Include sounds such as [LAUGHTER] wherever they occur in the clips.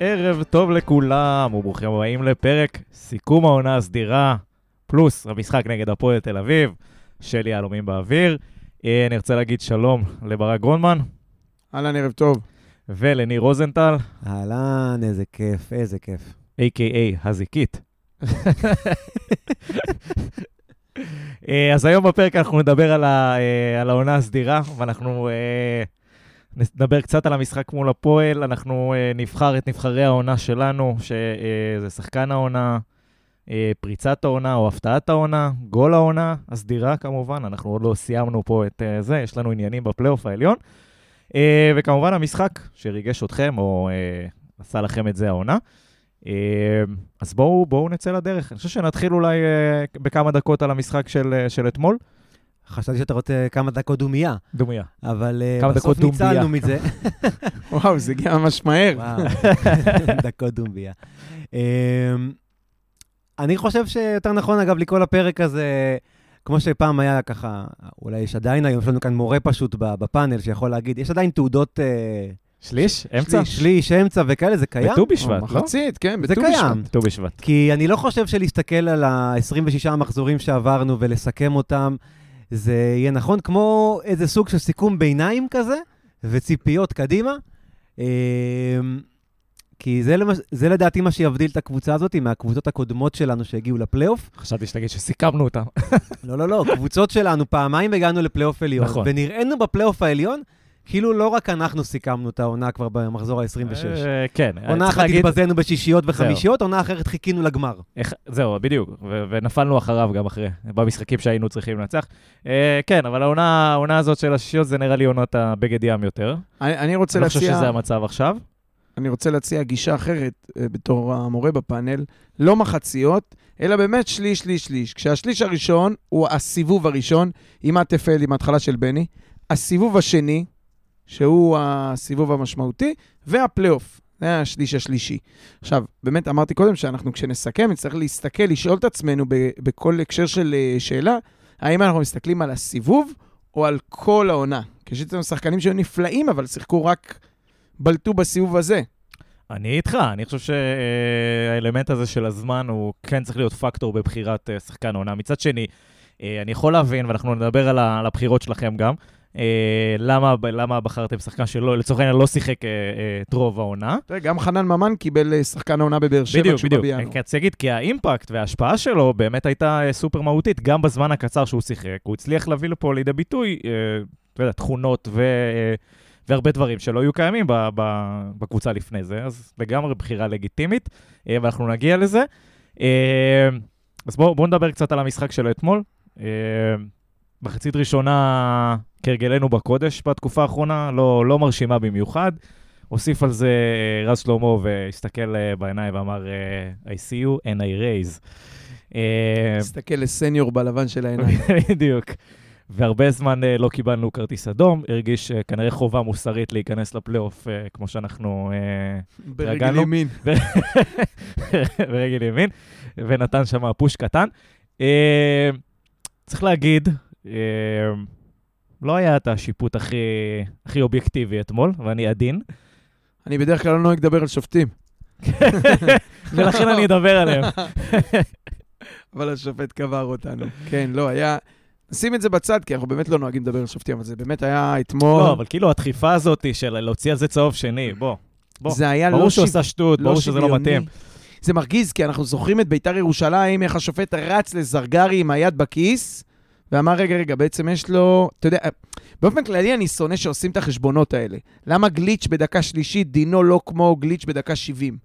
ערב טוב לכולם, וברוכים הבאים לפרק סיכום העונה הסדירה, פלוס המשחק נגד הפועל תל אביב, של יהלומים באוויר. אה, אני רוצה להגיד שלום לברק גרונמן אהלן, ערב טוב. ולניר רוזנטל, אהלן, איזה כיף, איזה כיף. a.k.a. הזיקית. אה, אז היום בפרק אנחנו נדבר על, ה, אה, על העונה הסדירה, ואנחנו נדבר קצת על המשחק מול הפועל. אנחנו אה, נבחר את נבחרי העונה שלנו, שזה שחקן העונה, אה, פריצת העונה או הפתעת העונה, גול העונה הסדירה כמובן. אנחנו עוד לא סיימנו פה את אה, זה, יש לנו עניינים בפלייאוף העליון. אה, וכמובן המשחק שריגש אתכם, או אה, עשה לכם את זה העונה. אה, אז בואו בואו נצא לדרך. אני חושב שנתחיל אולי אה, בכמה דקות על המשחק של, אה, של אתמול. חשבתי שאתה רוצה כמה דקות דומייה, דומיה. אבל אה, כמה בסוף. ניצלנו מזה. [LAUGHS] וואו, זה הגיע ממש מהר. [LAUGHS] דקות דומבייה. אמ, אני חושב שיותר נכון, אגב, לקרוא לפרק הזה, כמו שפעם היה ככה, אולי יש עדיין היום, יש לנו כאן מורה פשוט ב- בפאנל שיכול להגיד, יש עדיין תעודות אה, שליש? אמצע? שליש, אמצע וכאלה, זה קיים? בט"ו בשבט, לא? מחצית, כן, זה בט"ו קיים. בשבט. ט"ו בשבט. כי אני לא חושב שלהסתכל על ה-26 המחזורים שעברנו ולסכם אותם, זה יהיה נכון, כמו איזה סוג של סיכום ביניים כזה, וציפיות קדימה. אמ, כי זה, למש... זה לדעתי מה שיבדיל את הקבוצה הזאת מהקבוצות הקודמות שלנו שהגיעו לפלייאוף. חשבתי שתגיד שסיכמנו אותם. לא, לא, לא, קבוצות שלנו, פעמיים הגענו לפלייאוף עליון. נכון. ונראינו בפלייאוף העליון, כאילו לא רק אנחנו סיכמנו את העונה כבר במחזור ה-26. אה, כן. עונה אחת התבזינו בשישיות וחמישיות, עונה אחרת חיכינו לגמר. זהו, בדיוק, ונפלנו אחריו גם אחרי, במשחקים שהיינו צריכים לנצח. אה, כן, אבל העונה הזאת של השישיות זה נראה לי עונת הבגד ים יותר. אני אני רוצה אני לא חושב להציע... שזה המצב עכשיו. אני רוצה להציע גישה אחרת אה, בתור המורה בפאנל, לא מחציות, אלא באמת שליש, שליש, שליש. כשהשליש הראשון הוא הסיבוב הראשון, עם התפל, עם ההתחלה של בני, הסיבוב השני, שהוא הסיבוב המשמעותי, והפלייאוף. זה השליש השלישי. עכשיו, באמת אמרתי קודם שאנחנו כשנסכם, נצטרך להסתכל, לשאול את עצמנו בכל הקשר של אה, שאלה, האם אנחנו מסתכלים על הסיבוב או על כל העונה. כי יש אצלנו שחקנים שהיו נפלאים, אבל שיחקו רק, בלטו בסיבוב הזה. אני איתך, אני חושב שהאלמנט הזה של הזמן הוא כן צריך להיות פקטור בבחירת אה, שחקן עונה. מצד שני, אה, אני יכול להבין, ואנחנו נדבר על הבחירות שלכם גם, למה, למה בחרתם שחקן שלא, לצורך העניין לא שיחק אה, אה, את רוב העונה. תראה, גם חנן ממן קיבל אה, שחקן העונה בבאר שבע בדיוק, כשהוא בדיוק. בא בינואר. אני להגיד, כי האימפקט וההשפעה שלו באמת הייתה אה, סופר מהותית, גם בזמן הקצר שהוא שיחק. הוא הצליח להביא לפה לידי ביטוי, אה, אתה יודע, תכונות ו... אה, והרבה דברים שלא היו קיימים בקבוצה לפני זה, אז לגמרי בחירה לגיטימית, אה, ואנחנו נגיע לזה. אה, אז בואו בוא נדבר קצת על המשחק של אתמול. מחצית ראשונה, כהרגלנו בקודש בתקופה האחרונה, לא, לא מרשימה במיוחד. הוסיף על זה אה, רז שלמה והסתכל אה, בעיניים ואמר, אה, I see you and I raise. תסתכל לסניור בלבן של העיניים. [LAUGHS] בדיוק. והרבה זמן לא קיבלנו כרטיס אדום, הרגיש אה, כנראה חובה מוסרית להיכנס לפלייאוף, כמו שאנחנו אה, ברגל התרגלנו. ימין. [LAUGHS] ברגל ימין, ונתן שם פוש קטן. צריך להגיד, לא היה את השיפוט הכי, הכי אובייקטיבי אתמול, ואני עדין, אני בדרך כלל לא נוהג לדבר על שופטים, [LAUGHS] ולכן אני אדבר עליהם. [LAUGHS] אבל השופט קבר אותנו. כן, לא, היה... נשים את זה בצד, כי אנחנו באמת לא נוהגים לדבר על שופטים, אבל זה באמת היה אתמול... לא, אבל כאילו הדחיפה הזאת של להוציא על זה צהוב שני, בוא. בוא. זה היה לא ברור שהוא. עשה שטות, ברור שזה לא מתאים. זה מרגיז, כי אנחנו זוכרים את ביתר ירושלים, איך השופט רץ לזרגרי עם היד בכיס, ואמר, רגע, רגע, בעצם יש לו... אתה יודע, באופן כללי אני שונא שעושים את החשבונות האלה. למה גליץ' בדקה שלישית דינו לא כמו גליץ' בדקה 70?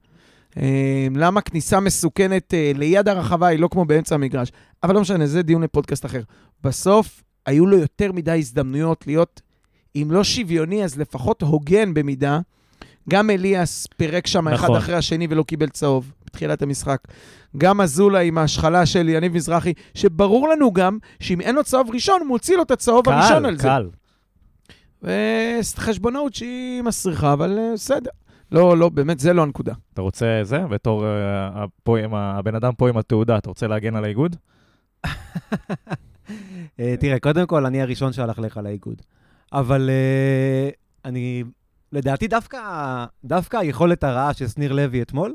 אה, למה כניסה מסוכנת אה, ליד הרחבה היא לא כמו באמצע המגרש? אבל לא משנה, זה דיון לפודקאסט אחר. בסוף, היו לו יותר מדי הזדמנויות להיות, אם לא שוויוני, אז לפחות הוגן במידה. גם אליאס פירק שם אחד נכון. אחרי השני ולא קיבל צהוב בתחילת המשחק. גם אזולה עם ההשחלה של יניב מזרחי, שברור לנו גם שאם אין לו צהוב ראשון, הוא מוציא לו את הצהוב הראשון על קל, זה. קל. וחשבונאות שהיא מסריחה, אבל אה, בסדר. לא, לא, באמת, זה לא הנקודה. אתה רוצה זה? בתור פה עם ה- הבן אדם פה עם התעודה, אתה רוצה להגן על האיגוד? אה, תראה, קודם כל, אני הראשון שהלך לך לאיגוד. אבל אה, אני לדעתי דווקא, דווקא היכולת הרעה של שניר לוי אתמול,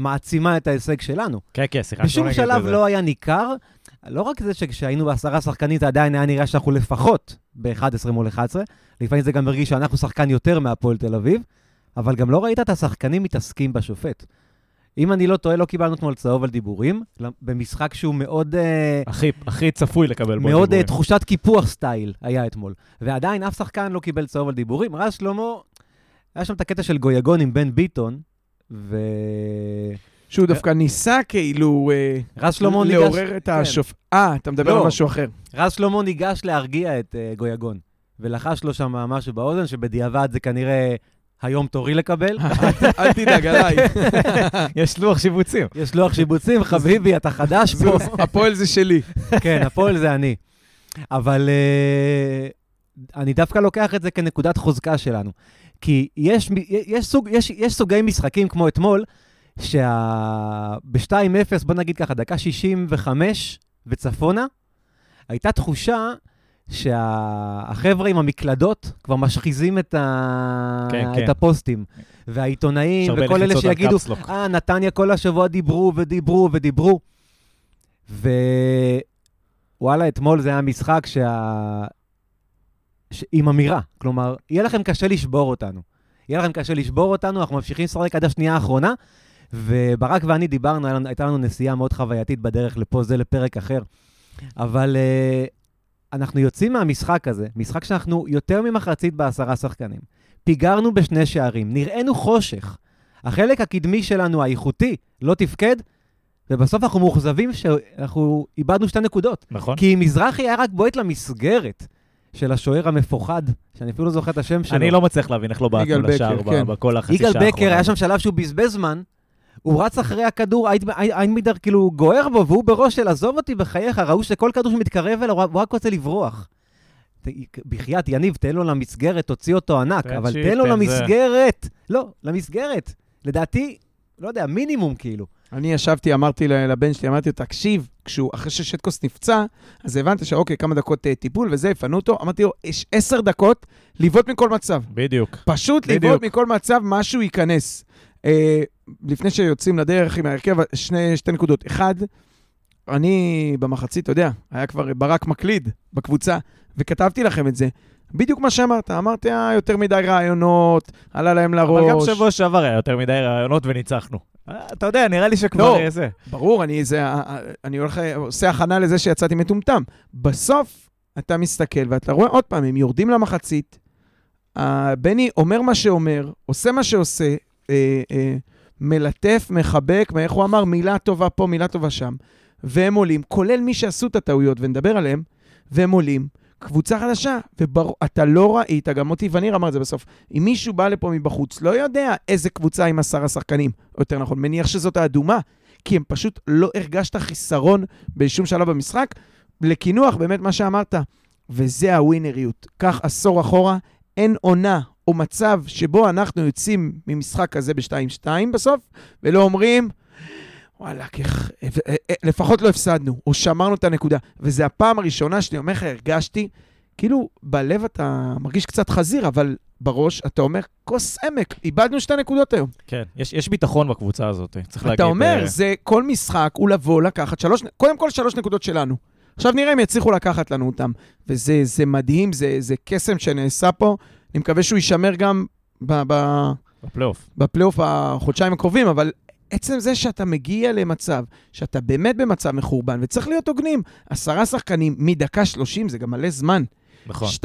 מעצימה את ההישג שלנו. כן, כן, שיחקנו בשום שלב. לא היה ניכר, לא רק זה שכשהיינו בעשרה שחקנים זה עדיין היה נראה שאנחנו לפחות ב-11 מול 11, לפעמים זה גם הרגיש שאנחנו שחקן יותר מהפועל תל אביב, אבל גם לא ראית את השחקנים מתעסקים בשופט. אם אני לא טועה, לא קיבלנו אתמול צהוב על דיבורים, במשחק שהוא מאוד... אה, הכי, הכי צפוי לקבל בו מאוד אה, דיבורים. תחושת קיפוח סטייל היה אתמול. ועדיין אף שחקן לא קיבל צהוב על דיבורים. רז שלמה, היה שם את הקטע של גויגון עם בן ביטון, ו... שהוא דווקא ניסה כאילו אה, רז שלמה ניגש... לעורר את השופ... אה, אתה מדבר לא. על משהו אחר. רז שלמה ניגש להרגיע את uh, גויגון, ולחש לו שם משהו באוזן, שבדיעבד זה כנראה היום תורי לקבל. [LAUGHS] אל תדאג עליי. [LAUGHS] יש לוח שיבוצים. יש לוח שיבוצים, חביבי, אתה חדש פה. [LAUGHS] הפועל זה שלי. כן, הפועל זה אני. אבל uh, אני דווקא לוקח את זה כנקודת חוזקה שלנו. כי יש, יש, סוג, יש, יש סוגי משחקים כמו אתמול, שב-2-0, בוא נגיד ככה, דקה 65 וצפונה, הייתה תחושה שהחבר'ה עם המקלדות כבר משחיזים את, ה... כן, את כן. הפוסטים. והעיתונאים וכל אלה שיגידו. אה, נתניה כל השבוע דיברו ודיברו ודיברו. ווואלה, אתמול זה היה משחק שה... ש... עם אמירה. כלומר, יהיה לכם קשה לשבור אותנו. יהיה לכם קשה לשבור אותנו, אנחנו ממשיכים לשחק עד השנייה האחרונה, וברק ואני דיברנו, הייתה לנו נסיעה מאוד חווייתית בדרך לפה, זה לפרק אחר. אבל uh, אנחנו יוצאים מהמשחק הזה, משחק שאנחנו יותר ממחצית בעשרה שחקנים. פיגרנו בשני שערים, נראינו חושך. החלק הקדמי שלנו, האיכותי, לא תפקד, ובסוף אנחנו מאוכזבים שאנחנו איבדנו שתי נקודות. נכון? כי מזרחי היה רק בועט למסגרת של השוער המפוחד, שאני אפילו לא זוכר את השם שלו. אני לא מצליח להבין איך לא בעטנו יגאל לשער כן. בכל החצי שעה יגאל האחרונה. בקר, היה שם שלב שהוא בזבז זמן, הוא רץ אחרי הכדור, איינמידר כאילו גוער בו, והוא בראש של עזוב אותי בחייך, ראו שכל כדור שמתקרב אליו, הוא רק רוצה לברוח. בחייאת, יניב, תן לו למסגרת, תוציא אותו ענק, אבל תן לו. למסגרת. לא, למסגרת. לדעתי, לא יודע, מינימום כאילו. אני ישבתי, אמרתי לבן שלי, אמרתי לו, תקשיב, כשהוא, אחרי ששטקוס נפצע, אז הבנת שאוקיי, כמה דקות אה, טיפול וזה, יפנו אותו, אמרתי לו, יש עשר דקות לבעוט מכל מצב. בדיוק. פשוט. לבעוט מכל מצב, משהו ייכנס. אה, לפני שיוצאים לדרך עם ההרכב, שני, שתי נקודות. אחד, אני במחצית, אתה יודע, היה כבר ברק מקליד בקבוצה, וכתבתי לכם את זה. בדיוק מה שאמרת, אמרת, אה, יותר מדי רעיונות, עלה להם לראש. אבל גם שבוע שעבר היה יותר מדי רעיונות וניצחנו. אה, אתה יודע, נראה לי שכבר לא. אה, זה. ברור, אני, זה, אני הולך, עושה הכנה לזה שיצאתי מטומטם. בסוף, אתה מסתכל ואתה רואה עוד פעם, הם יורדים למחצית, אה, בני אומר מה שאומר, עושה מה שעושה, אה, אה, מלטף, מחבק, איך הוא אמר, מילה טובה פה, מילה טובה שם. והם עולים, כולל מי שעשו את הטעויות, ונדבר עליהם, והם עולים. קבוצה חדשה, ואתה לא ראית, גם מוטי וניר אמר את זה בסוף, אם מישהו בא לפה מבחוץ, לא יודע איזה קבוצה עם עשרה שחקנים, או יותר נכון, מניח שזאת האדומה, כי הם פשוט לא הרגשת חיסרון בשום שלב במשחק. לקינוח, באמת מה שאמרת, וזה הווינריות. קח עשור אחורה, אין עונה או מצב שבו אנחנו יוצאים ממשחק כזה ב-2-2 בסוף, ולא אומרים, וואלה, איך, אה, אה, לפחות לא הפסדנו, או שמרנו את הנקודה. וזו הפעם הראשונה שאני אומר לך, הרגשתי, כאילו, בלב אתה מרגיש קצת חזיר, אבל בראש אתה אומר, כוס עמק, איבדנו שתי נקודות היום. כן, יש יש ביטחון בקבוצה הזאת, צריך להגיד. אתה אומר, אה, זה כל משחק הוא לבוא לקחת שלוש, קודם כל שלוש נקודות שלנו. עכשיו נראה אם יצליחו לקחת לנו אותם. וזה זה מדהים, זה, זה קסם שנעשה פה. אני מקווה שהוא יישמר גם ב, ב, בפלייאוף. בפלייאוף החודשיים הקרובים, אבל עצם זה שאתה מגיע למצב, שאתה באמת במצב מחורבן, וצריך להיות הוגנים, עשרה שחקנים מדקה שלושים, זה גם מלא זמן. נכון. 2-0,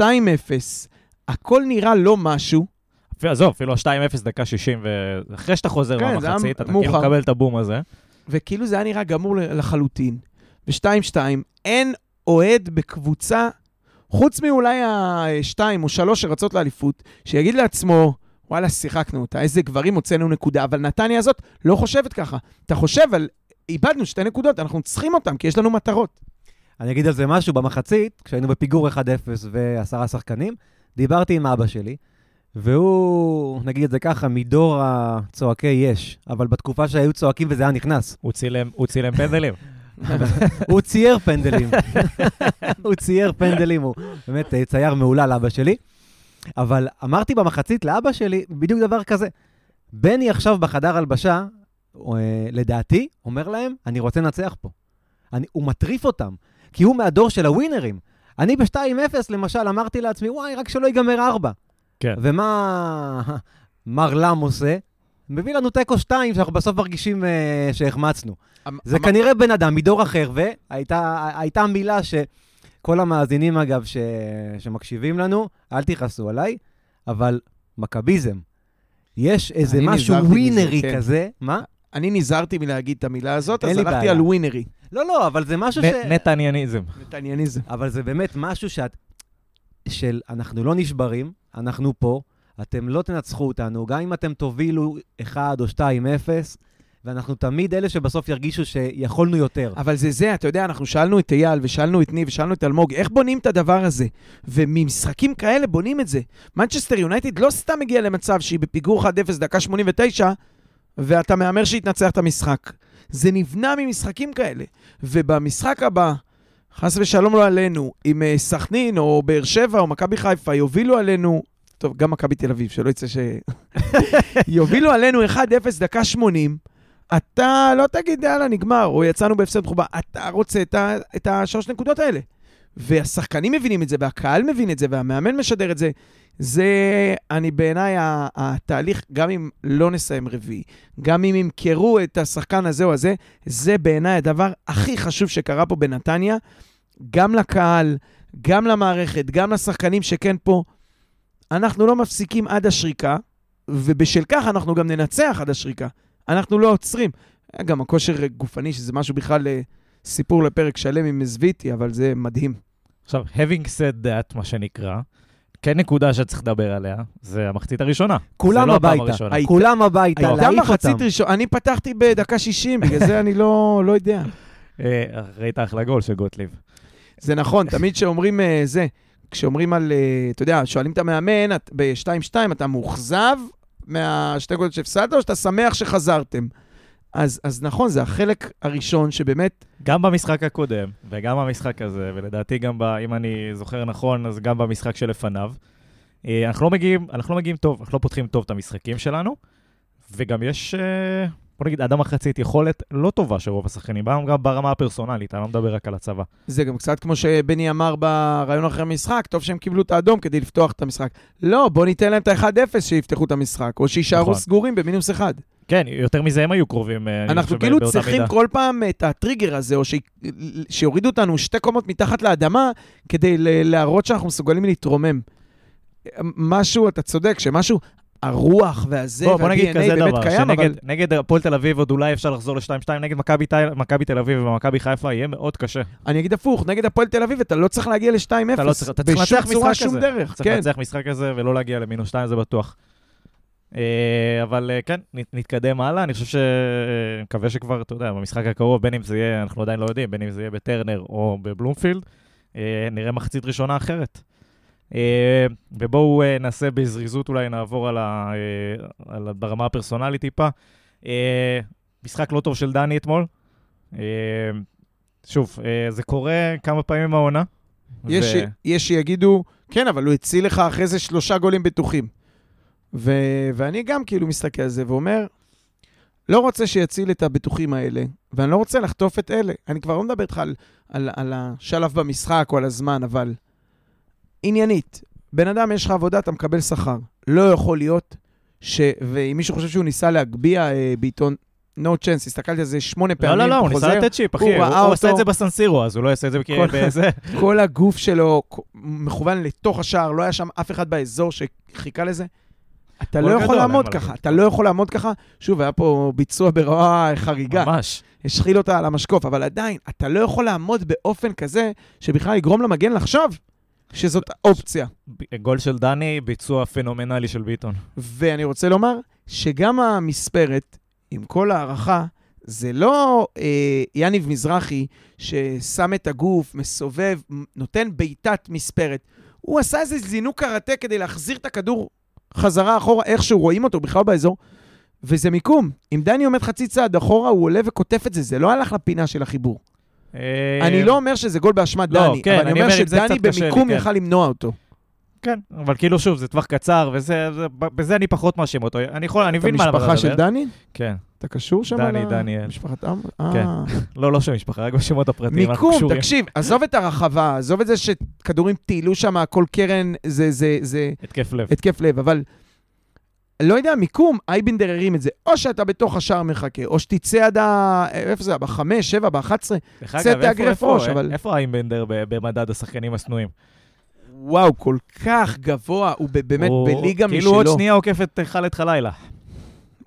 הכל נראה לא משהו, עזוב, אפילו ה-2-0 דקה 60, ואחרי שאתה חוזר כן, מהמחצית, אתה. כאילו מקבל את הבום הזה. וכאילו זה היה נראה גמור לחלוטין. ו-2-2, אין אוהד בקבוצה, חוץ מאולי השתיים או שלוש שרצות לאליפות, שיגיד לעצמו, וואלה, שיחקנו אותה, איזה גברים הוצאנו נקודה, אבל נתניה הזאת לא חושבת ככה. אתה חושב על, איבדנו שתי נקודות, אנחנו צריכים אותן, כי יש לנו מטרות. אני אגיד על זה משהו, במחצית, כשהיינו בפיגור 1-0 ועשרה שחקנים, דיברתי עם אבא שלי, והוא, נגיד את זה ככה, מדור הצועקי יש, אבל בתקופה שהיו צועקים וזה היה נכנס. הוא צילם- הוא צילם פנדלים. [LAUGHS] הוא צייר פנדלים. [LAUGHS] הוא צייר פנדלים, הוא באמת אה, צייר מהולל, אבא שלי. אבל אמרתי במחצית לאבא שלי בדיוק דבר כזה. בני עכשיו בחדר הלבשה, אה, לדעתי, אומר להם, אני רוצה לנצח פה. אני, הוא מטריף אותם, כי הוא מהדור של הווינרים. אני ב-2-0, למשל, אמרתי לעצמי, וואי, רק שלא ייגמר 4. כן. ומה מר לם עושה? מביא לנו תיקו 2, שאנחנו בסוף מרגישים uh, שהחמצנו. אמ- זה אמ- כנראה בן אדם מדור אחר, והייתה הייתה מילה שכל המאזינים, אגב, ש, שמקשיבים לנו, אל תכעסו עליי, אבל מכביזם. יש איזה משהו מזה, ווינרי כן. כזה. מה? אני נזהרתי מלהגיד את המילה הזאת, אז הלכתי בעיה. על ווינרי. לא, לא, אבל זה משהו ש... נתניאניזם. נתניאניזם. אבל זה באמת משהו שאת... של אנחנו לא נשברים, אנחנו פה, אתם לא תנצחו אותנו, גם אם אתם תובילו 1 או 2-0, ואנחנו תמיד אלה שבסוף ירגישו שיכולנו יותר. אבל זה זה, אתה יודע, אנחנו שאלנו את אייל, ושאלנו את ניב, ושאלנו את אלמוג, איך בונים את הדבר הזה? וממשחקים כאלה בונים את זה. מנצ'סטר יונייטד לא סתם הגיע למצב שהיא בפיגור 1-0 דקה 89, ואתה מהמר שהיא תנצח את המשחק. זה נבנה ממשחקים כאלה. ובמשחק הבא, חס ושלום לא עלינו, אם אה, סכנין או באר שבע או מכבי חיפה יובילו עלינו, טוב, גם מכבי תל אביב, שלא יצא ש... [LAUGHS] יובילו עלינו 1-0 דקה 80, אתה לא תגיד, יאללה, נגמר, או יצאנו בהפסד מכובד, אתה רוצה את, ה, את השלוש נקודות האלה. והשחקנים מבינים את זה, והקהל מבין את זה, והמאמן משדר את זה. זה, אני בעיניי, התהליך, גם אם לא נסיים רביעי, גם אם ימכרו את השחקן הזה או הזה, זה בעיניי הדבר הכי חשוב שקרה פה בנתניה, גם לקהל, גם למערכת, גם לשחקנים שכן פה. אנחנו לא מפסיקים עד השריקה, ובשל כך אנחנו גם ננצח עד השריקה. אנחנו לא עוצרים. היה גם הכושר גופני, שזה משהו בכלל אה, סיפור לפרק שלם עם זוויטי, אבל זה מדהים. עכשיו, having said that, מה שנקרא, כן נקודה שצריך לדבר עליה, זה המחצית הראשונה. כולם זה לא הפעם הביתה. הראשונה. היית- כולם הביתה, הייתה להעיף מחצית אותם. ראשונה, אני פתחתי בדקה 60, בגלל זה אני לא, לא יודע. אה, ראית אחלה גול של גוטליב. זה נכון, תמיד כשאומרים אה, זה, כשאומרים על, אה, אתה יודע, שואלים את המאמן, את- ב-2-2, אתה מאוכזב מהשתי נקודות שהפסדת, או שאתה שמח שחזרתם? אז, אז נכון, זה החלק הראשון שבאמת, גם במשחק הקודם, וגם במשחק הזה, ולדעתי גם, ב, אם אני זוכר נכון, אז גם במשחק שלפניו. אה, אנחנו לא מגיעים, אנחנו לא מגיעים טוב, אנחנו לא פותחים טוב את המשחקים שלנו, וגם יש, אה, בוא נגיד, עד המחצית יכולת לא טובה של רוב השחקנים, גם ברמה הפרסונלית, אני לא מדבר רק על הצבא. זה גם קצת כמו שבני אמר בריאיון אחרי המשחק, טוב שהם קיבלו את האדום כדי לפתוח את המשחק. לא, בוא ניתן להם את ה-1-0 שיפתחו את המשחק, או שיישארו נכון. סגורים במינוס אחד. כן, יותר מזה הם היו קרובים, אה, אנחנו כאילו צריכים מידה. כל פעם את הטריגר הזה, או ש... שיורידו אותנו שתי קומות מתחת לאדמה, כדי להראות שאנחנו מסוגלים להתרומם. משהו, אתה צודק, שמשהו, הרוח והזה בוא, בוא נגיד וה-DNA כזה באמת דבר, קיים, אבל... שנגד נגד הפועל תל אביב עוד אולי אפשר לחזור ל-2-2, נגד מכבי תל- אביב ומכבי חיפה יהיה מאוד קשה. אני אגיד הפוך, נגד הפועל תל אביב אתה לא צריך להגיע ל-2-0. אתה לא צריך, אתה צריך בשום לנצח משחק כזה. דרך, צריך כן. לנצח משחק כזה ולא להגיע למינוס 2, זה בטוח. אה, אבל אה, כן, נת- נתקדם הלאה. אני חושב ש... אה, מקווה שכבר, אתה יודע, במשחק הקרוב, בין אם זה יהיה, אנחנו עדיין לא יודעים, בין אם זה יהיה בטרנר או בבלומפילד, אה, נראה מחצית ראשונה אחרת. אה, ובואו אה, נעשה בזריזות, אולי נעבור על ה... אה, על ה- ברמה הפרסונלית טיפה. משחק לא טוב של דני אתמול. שוב, זה קורה כמה פעמים העונה. יש, ו- יש שיגידו, כן, אבל הוא הציל לך אחרי זה שלושה גולים בטוחים. ו, ואני גם כאילו מסתכל על זה ואומר, לא רוצה שיציל את הבטוחים האלה, ואני לא רוצה לחטוף את אלה. אני כבר לא מדבר איתך על, על, על השלב במשחק או על הזמן, אבל עניינית, בן אדם, יש לך עבודה, אתה מקבל שכר. לא יכול להיות ש... ואם מישהו חושב שהוא ניסה להגביה אה, בעיתון no chance, הסתכלתי על זה שמונה לא, פעמים, לא, לא, הוא חוזר, ניסה לתת צ'יפ, אחי. הוא הוא הוא עשה את. זה בסנסירו, אז הוא לא יעשה את זה כל- בזה. [LAUGHS] כל הגוף שלו מכוון לתוך השער, לא היה שם אף אחד באזור שחיכה לזה. אתה לא יכול לעמוד ככה. אתה לא יכול לעמוד ככה. שוב, היה פה ביצוע ברמה חריגה, ממש. השחיל אותה על המשקוף, אבל עדיין, אתה לא יכול לעמוד באופן כזה שבכלל יגרום למגן לחשוב שזאת אופציה. גול של דני, ביצוע פנומנלי של ביטון. ואני רוצה לומר שגם המספרת, עם כל הערכה, זה לא אה, יניב מזרחי ששם את הגוף, מסובב, נותן בעיטת מספרת. הוא עשה איזה זינוק קראטה כדי להחזיר את הכדור חזרה אחורה, איכשהו רואים אותו בכלל באזור, וזה מיקום. אם דני עומד חצי צעד אחורה, הוא עולה וקוטף את זה, זה לא הלך לפינה של החיבור. אה, אני לא אומר שזה גול באשמת לא, דני, כן, אבל אני אני אומר שדני במיקום כן. יכל למנוע אותו. כן, אבל כאילו שוב, זה טווח קצר, וזה, זה- בזה אני פחות מאשים אותו. אני יכול, אני מבין מה למה אתה משפחה של. דני? כן. אתה קשור שם? דני, דניאל. משפחת עם? כן. אה. [LAUGHS] לא, לא שם משפחה, רק בשמות הפרטיים, מיקום. תקשיב, עזוב את הרחבה, עזוב את זה שכדורים טיילו שם, כל קרן זה- זה- זה התקף לב. התקף לב, אבל לא יודע, מיקום, אייבינדר הרים את זה. או שאתה בתוך השער מחכה, או שתצא עד ה... איפה זה? בחמש, שבע, באחת עשרה? איפה- תאגרף ראש, אבל- איפה איימבנדר ב- במדד השחקנים השנואים? וואו, כל כך גבוה, הוא באמת הוא- בליגה משלו. כאילו עוד שנייה עוקף את חאלד חלילה.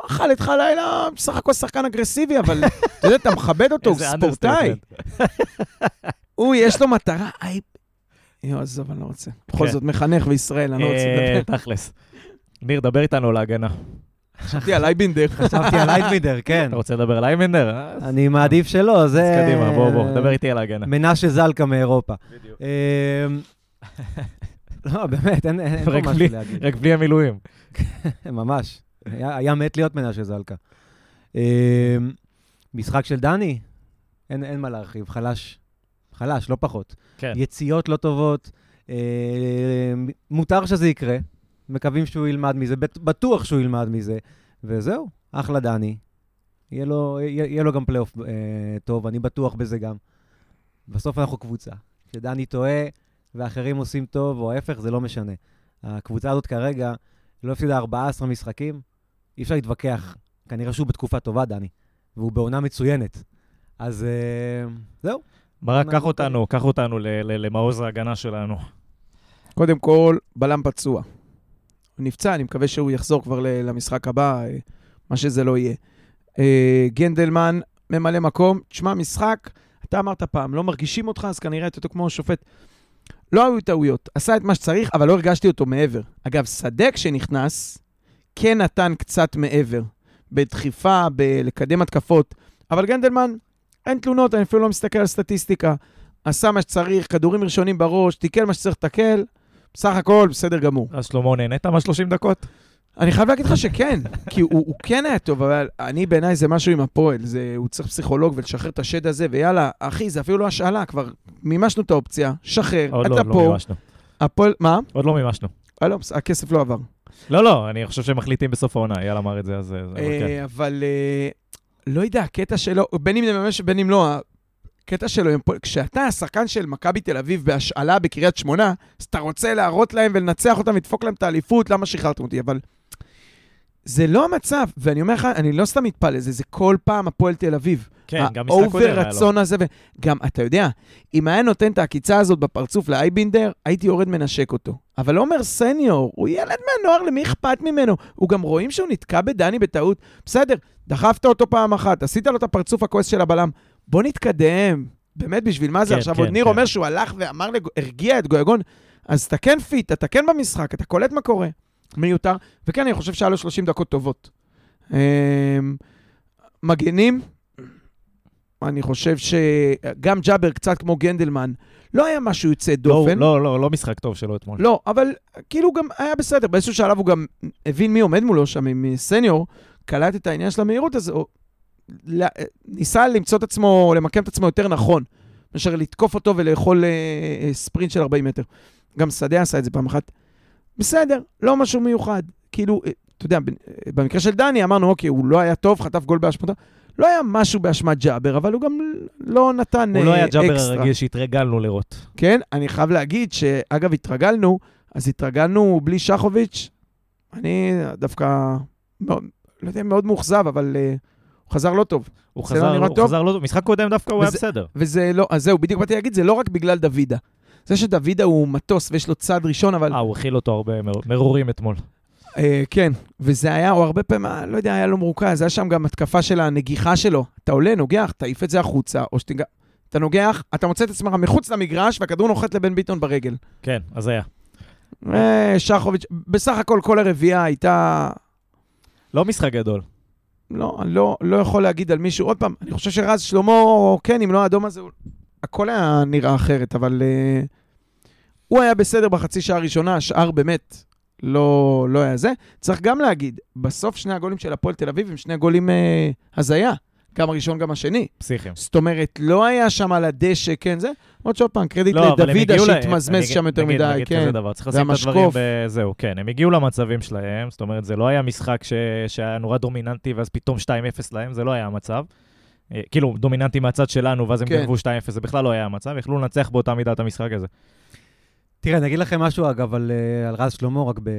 אכל איתך לילה, בסך הכל שחקן אגרסיבי, אבל אתה יודע, אתה מכבד אותו, הוא ספורטאי. הוא, יש לו מטרה. יואו, עזוב, אני לא רוצה. בכל כן. זאת, מחנך בישראל, אני לא רוצה אה, לדבר. תכלס. ניר, דבר איתנו להגנה. חשבתי על אייבינדר. חשבתי על אייטמידר, [LAUGHS] כן. אתה רוצה לדבר על איימבנדר? אז אני מעדיף שלא, זה... קדימה, בוא, בוא, דבר איתי על ההגנה. מנשה זלקה מאירופה. בדיוק. אמ, לא, באמת, אין פה רק משהו בלי- להגיד. רק בלי המילואים. ממש. היה מת להיות מנשה זלקה. אמ, משחק של דני, אין אין מה להרחיב, חלש. חלש, לא פחות. כן. יציאות לא טובות, אמ, מותר שזה יקרה, מקווים שהוא ילמד מזה, בט- בטוח שהוא ילמד מזה, וזהו, אחלה דני. יהיה לו, יהיה, יהיה לו גם פלייאוף אה, טוב, אני בטוח בזה גם. בסוף אנחנו קבוצה. כשדני טועה ואחרים עושים טוב, או ההפך, זה לא משנה. הקבוצה הזאת כרגע לא הפסידה 14 משחקים, אי אפשר להתווכח. כנראה שהוא בתקופה טובה, דני, והוא בעונה מצוינת. אז אה, זהו. ברק, קח אותנו, קח אותנו למעוז ההגנה שלנו. קודם כל, בלם פצוע. נפצע, אני מקווה שהוא יחזור כבר למשחק הבא, אה, מה שזה לא יהיה. אה, גנדלמן, ממלא מקום. תשמע, משחק, אתה אמרת פעם, לא מרגישים אותך, אז כנראה אתה כמו שופט. לא היו טעויות, עשה את מה שצריך, אבל לא הרגשתי אותו מעבר. אגב, שדה כשנכנס, כן נתן קצת מעבר. בדחיפה, בלקדם התקפות. אבל גנדלמן, אין תלונות, אני אפילו לא מסתכל על סטטיסטיקה. עשה מה שצריך, כדורים ראשונים בראש, תיקל מה שצריך לתקל, בסך הכל בסדר גמור. אז שלמה, נהנית מה-30 דקות? אני חייב להגיד לך שכן, [LAUGHS] כי הוא, הוא כן היה טוב, אבל אני בעיניי זה משהו עם הפועל, זה, הוא צריך פסיכולוג ולשחרר את השד הזה, ויאללה, אחי, זה אפילו לא השאלה, כבר מימשנו את האופציה, שחרר, עוד אתה לא, לא פה, מימשנו. הפועל, מה? עוד לא מימשנו. אה, לא, הכסף לא עבר. לא, לא, אני חושב שהם מחליטים בסוף העונה, אייל אמר את זה, אז. אבל כן. אה, אבל אה, לא יודע, הקטע שלו, בין אם זה ממש ובין אם לא, הקטע שלו, כשאתה השחקן של מכבי תל אביב בהשאלה בקריית שמונה, אז אתה רוצה להראות להם ולנצח אותם ולדפוק להם את האליפות, למה שחררתם אותי? אבל זה לא המצב, ואני אומר לך, אני לא סתם מתפעל לזה, זה כל פעם הפועל תל אביב. כן, גם משחק קודם היה האובר לו. רצון הזה, וגם, אתה יודע, אם היה נותן את העקיצה הזאת בפרצוף לאייבינדר, הייתי יורד מנשק אותו. אבל עומר סניור, הוא ילד מהנוער, למי אכפת ממנו? הוא גם רואים שהוא נתקע בדני בטעות. בסדר, דחפת אותו פעם אחת, עשית לו את הפרצוף הכועס של הבלם. בוא נתקדם. באמת, בשביל מה זה? כן, עכשיו כן, עוד ניר כן. אומר שהוא הלך ואמר, לג- הרגיע את גויגון, אז אתה כן fit, אתה כן במשחק, אתה קולט מה קורה. מיותר. וכן, אני חושב שהיה לו 30 דקות טובות. אמ, מגנים, אני חושב שגם ג'אבר, קצת כמו גנדלמן, לא היה משהו יוצא לא, דופן. לא, לא, לא משחק טוב שלו אתמול. לא, אבל כאילו גם היה בסדר. באיזשהו שלב הוא גם הבין מי עומד מולו שם עם סניור, קלט את העניין של המהירות, אז הוא ל- ניסה למצוא את עצמו, למקם את עצמו יותר נכון, מאשר לתקוף אותו ולאכול אה, אה, ספרינט של 40 מטר. גם שדה עשה את זה פעם אחת. בסדר, לא משהו מיוחד. כאילו, אה, אתה יודע, אה, במקרה של דני אמרנו, אוקיי, הוא לא היה טוב, חטף גול באשמתו. לא היה משהו באשמת ג'אבר, אבל הוא גם לא נתן הוא לא אה, היה ג'אבר אקסטרה. הרגיל שהתרגלנו לראות. כן, אני חייב להגיד שאגב, התרגלנו, אז התרגלנו בלי שחוביץ'. אני דווקא, מאוד, לא יודע, מאוד מאוכזב, אבל uh, הוא חזר לא טוב. הוא זה לא חזר, נראה הוא טוב? חזר לא טוב. משחק קודם דווקא הוא היה וזה- בסדר. וזה לא, אז זהו, בדיוק באתי להגיד, זה לא רק בגלל דוידה. זה שדוידה הוא מטוס ויש לו צד ראשון, אבל... אה, הוא הכיל אותו הרבה מר- מרורים אתמול. אה, כן, וזה היה, הוא הרבה פעמים, אה, לא יודע, היה לו מרוכז, היה שם גם התקפה של הנגיחה שלו. אתה עולה, נוגח, תעיף את זה החוצה, או שתיגע... אתה נוגח, אתה מוצא את עצמך מחוץ למגרש, והכדור נוחת לבן ביטון ברגל. כן, אז היה. אה, שחוביץ', בסך הכל כל הרביעייה הייתה... לא משחק גדול. לא, אני לא, לא יכול להגיד על מישהו. עוד פעם, אני חושב שרז שלמה, כן, אם לא האדום הזה, הכל היה נראה אחרת, אבל uh, הוא היה בסדר בחצי שעה הראשונה, השאר באמת לא, לא היה זה. צריך גם להגיד, בסוף שני הגולים של הפועל תל אביב הם שני גולים uh, הזיה. גם הראשון, גם השני. פסיכיים. זאת אומרת, לא היה שם על הדשא, כן, זה. עוד שעוד פעם, קרדיט לא, לדוידה שהתמזמז שם יותר נגיד- מדי, נגיד כן. כזה דבר, צריך לשים את הדברים. בזהו, כן, הם הגיעו למצבים שלהם, זאת אומרת, זה לא היה משחק ש... שהיה נורא דומיננטי, ואז פתאום 2-0 להם, זה לא היה המצב. אה, כאילו, דומיננטי מהצד שלנו, ואז הם כן. גנבו 2-0, זה בכלל לא היה המצב, יכלו לנצח באותה מידה את המשחק הזה. תראה, אני אגיד לכם משהו, אגב, על, אה, על רז שלמה, רק ב-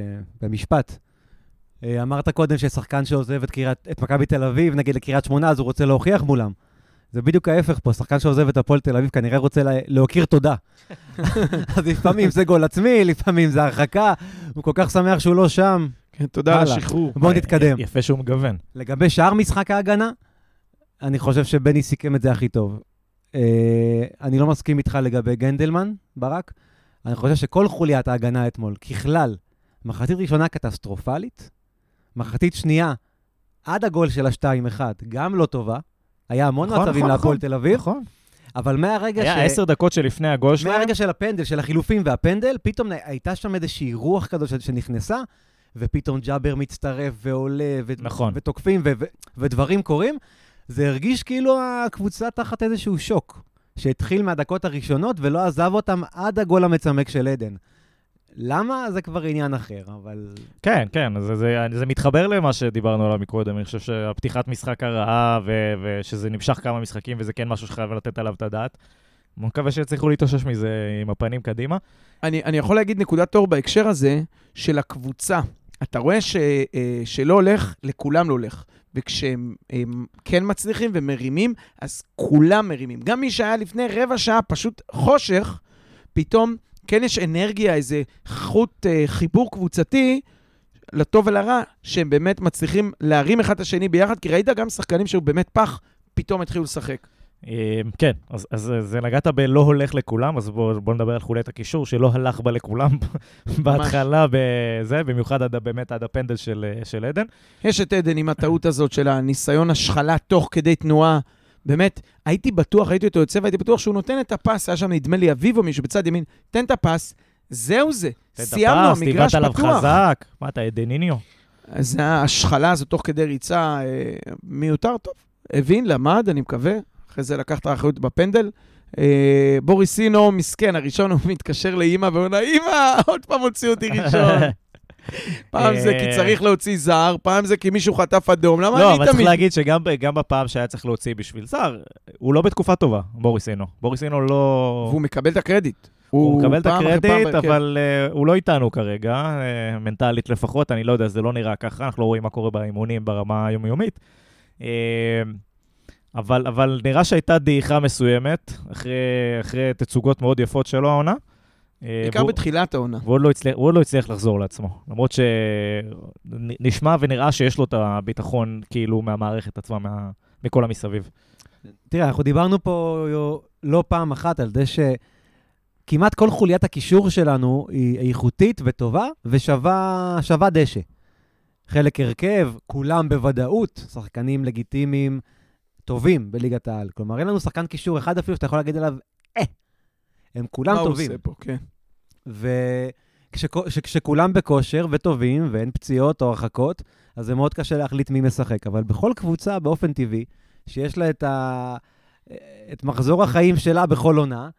במשפט. אה, אמרת קודם ששחקן שעוזב את, קריית- את מכבי תל אביב, נגיד לקריית שמונה, אז הוא רוצה להוכיח מולם. זה בדיוק ההפך פה, שחקן שעוזב את הפועל תל אביב כנראה רוצה לה, להוקיר תודה. [LAUGHS] אז לפעמים זה גול עצמי, לפעמים זה הרחקה, הוא כל כך שמח שהוא לא שם. כן, תודה על. השחרור. בואו נתקדם. אה, יפה שהוא מגוון. לגבי שאר משחק ההגנה, אני חושב שבני סיכם את זה הכי טוב. אה, אני לא מסכים איתך לגבי גנדלמן, ברק. אני חושב שכל חוליית ההגנה אתמול, ככלל, מחצית ראשונה קטסטרופלית, מחצית שנייה, עד הגול של ה-2-1, גם לא טובה. היה המון נכון, מצבים נכון, להפועל נכון. תל אביב, נכון. אבל מהרגע ש... היה עשר דקות שלפני הגול שלהם, מהרגע של הפנדל, של החילופים והפנדל, פתאום הייתה שם איזושהי רוח כזו ש- שנכנסה, ופתאום ג'אבר מצטרף ועולה, ו- נכון. ותוקפים, ו- ו- ודברים קורים. זה הרגיש כאילו הקבוצה תחת איזשהו שוק, שהתחיל מהדקות הראשונות ולא עזב אותם עד הגול המצמק של עדן. למה? זה כבר עניין אחר, אבל... כן, כן, זה, זה, זה מתחבר למה שדיברנו עליו מקודם. אני חושב שהפתיחת משחק הרעה, ו, ושזה נמשך כמה משחקים, וזה כן משהו שחייב לתת עליו את הדעת. אני מקווה שיצליחו להתאושש מזה עם הפנים קדימה. אני, אני יכול להגיד נקודת אור בהקשר הזה של הקבוצה. אתה רואה ש, אה, שלא הולך, לכולם לא הולך. וכשהם הם כן מצליחים ומרימים, אז כולם מרימים. גם מי שהיה לפני רבע שעה פשוט חושך, פתאום כן יש אנרגיה, איזה חוט אה, חיבור קבוצתי, לטוב ולרע, שהם באמת מצליחים להרים אחד את השני ביחד, כי ראית גם שחקנים שהיו באמת פח, פתאום התחילו לשחק. אה, כן, אז, אז זה נגעת בלא הולך לכולם, אז בואו בוא נדבר על חוליית הקישור, שלא הלך בה לכולם [LAUGHS] בהתחלה, בזה, במיוחד עד, באמת עד הפנדל של, אה, של עדן. יש את עדן עם הטעות הזאת של הניסיון השחלה תוך כדי תנועה. באמת, הייתי בטוח, ראיתי אותו יוצא, והייתי בטוח שהוא נותן את הפס, היה שם נדמה לי אביב או מישהו בצד ימין, תן את הפס, זהו זה. תן את סיימנו, הפס, המגרש טיבט עליו פתוח. חזק. מה אתה, עדניניו? אז ההשחלה הזאת תוך כדי ריצה, אה, מיותר טוב. הבין, למד, אני מקווה. אחרי זה לקח את האחריות בפנדל. אה, בוריסינו, מסכן, הראשון הוא מתקשר לאימא ואומר לה, אימא, עוד פעם הוציאו אותי ראשון. [LAUGHS] פעם זה כי אה. צריך להוציא זר, פעם זה כי מישהו חטף אדום, למה לא, אני אבל צריך תמיד... להגיד שגם בפעם שהיה צריך להוציא בשביל זר, הוא לא בתקופה טובה, בוריסינו. בוריסינו לא... והוא מקבל את הקרדיט. הוא מקבל את הקרדיט, כן. אבל uh, הוא לא איתנו כרגע, uh, מנטלית לפחות, אני לא יודע, זה לא נראה ככה, אנחנו לא רואים מה קורה באימונים ברמה היומיומית. אבל, אבל נראה שהייתה דעיכה מסוימת, אחרי, אחרי תצוגות מאוד יפות שלו העונה. אה, בעיקר בתחילת העונה. לא הצליח, הוא עוד לא הצליח לחזור לעצמו. למרות שנשמע ונראה שיש לו את הביטחון, כאילו, מהמערכת עצמה, מה, מכל המסביב. תראה, אנחנו דיברנו פה לא פעם אחת על זה שכמעט כל חוליית הקישור שלנו היא איכותית וטובה ושווה שווה דשא. חלק הרכב, כולם בוודאות, שחקנים לגיטימיים טובים בליגת העל. כלומר, אין לנו שחקן קישור אחד אפילו שאתה יכול להגיד עליו, אה, הם כולם מה הוא טובים. עושה פה, כן. וכשכולם בכושר וטובים ואין פציעות או הרחקות, אז זה מאוד קשה להחליט מי משחק. אבל בכל קבוצה, באופן טבעי, שיש לה את, ה... את מחזור החיים שלה בכל עונה,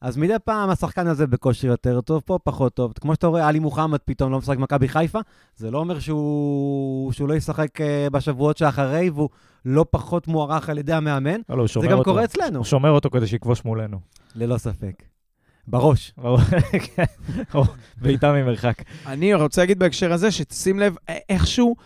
אז מדי פעם השחקן הזה בכושר יותר טוב, פה פחות טוב. כמו שאתה רואה, עלי מוחמד פתאום לא משחק במכבי חיפה, זה לא אומר שהוא, שהוא לא ישחק אה, בשבועות שאחרי, והוא לא פחות מוערך על ידי המאמן. לא, לא, הוא זה גם אותו. קורה אצלנו, הוא שומר אותו כדי שיכבוש מולנו. ללא ספק. בראש. כן, או בעיטה ממרחק. אני רוצה להגיד בהקשר הזה, שתשים לב, א- איכשהו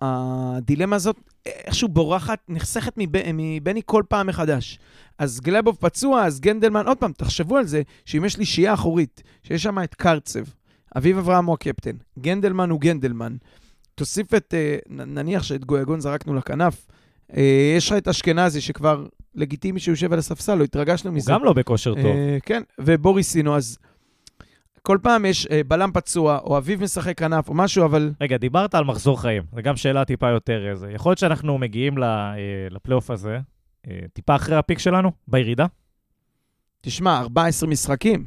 הדילמה הזאת, איכשהו בורחת, נחסכת מב- מבני כל פעם מחדש. אז גלבוב פצוע, אז גנדלמן, עוד פעם, תחשבו על זה, שאם יש לי שיעה אחורית, שיש שם את קרצב, אביב אברהם הוא הקפטן, גנדלמן הוא גנדלמן, תוסיף את, אה, נניח שאת גויגון זרקנו לכנף, אה, יש לך את אשכנזי, שכבר לגיטימי שהוא יושב על הספסל, לא התרגשנו הוא מזה. גם לא בכושר טוב. אה, כן, ובוריסינו, אז כל פעם יש אה, בלם פצוע, או אביב משחק כנף, או משהו, אבל רגע, דיברת על מחזור חיים, זו גם שאלה טיפה יותר איזה. יכול להיות שאנחנו מגיעים אה, לפלייאוף הזה, אה, טיפה אחרי הפיק שלנו, בירידה? תשמע, 14 משחקים.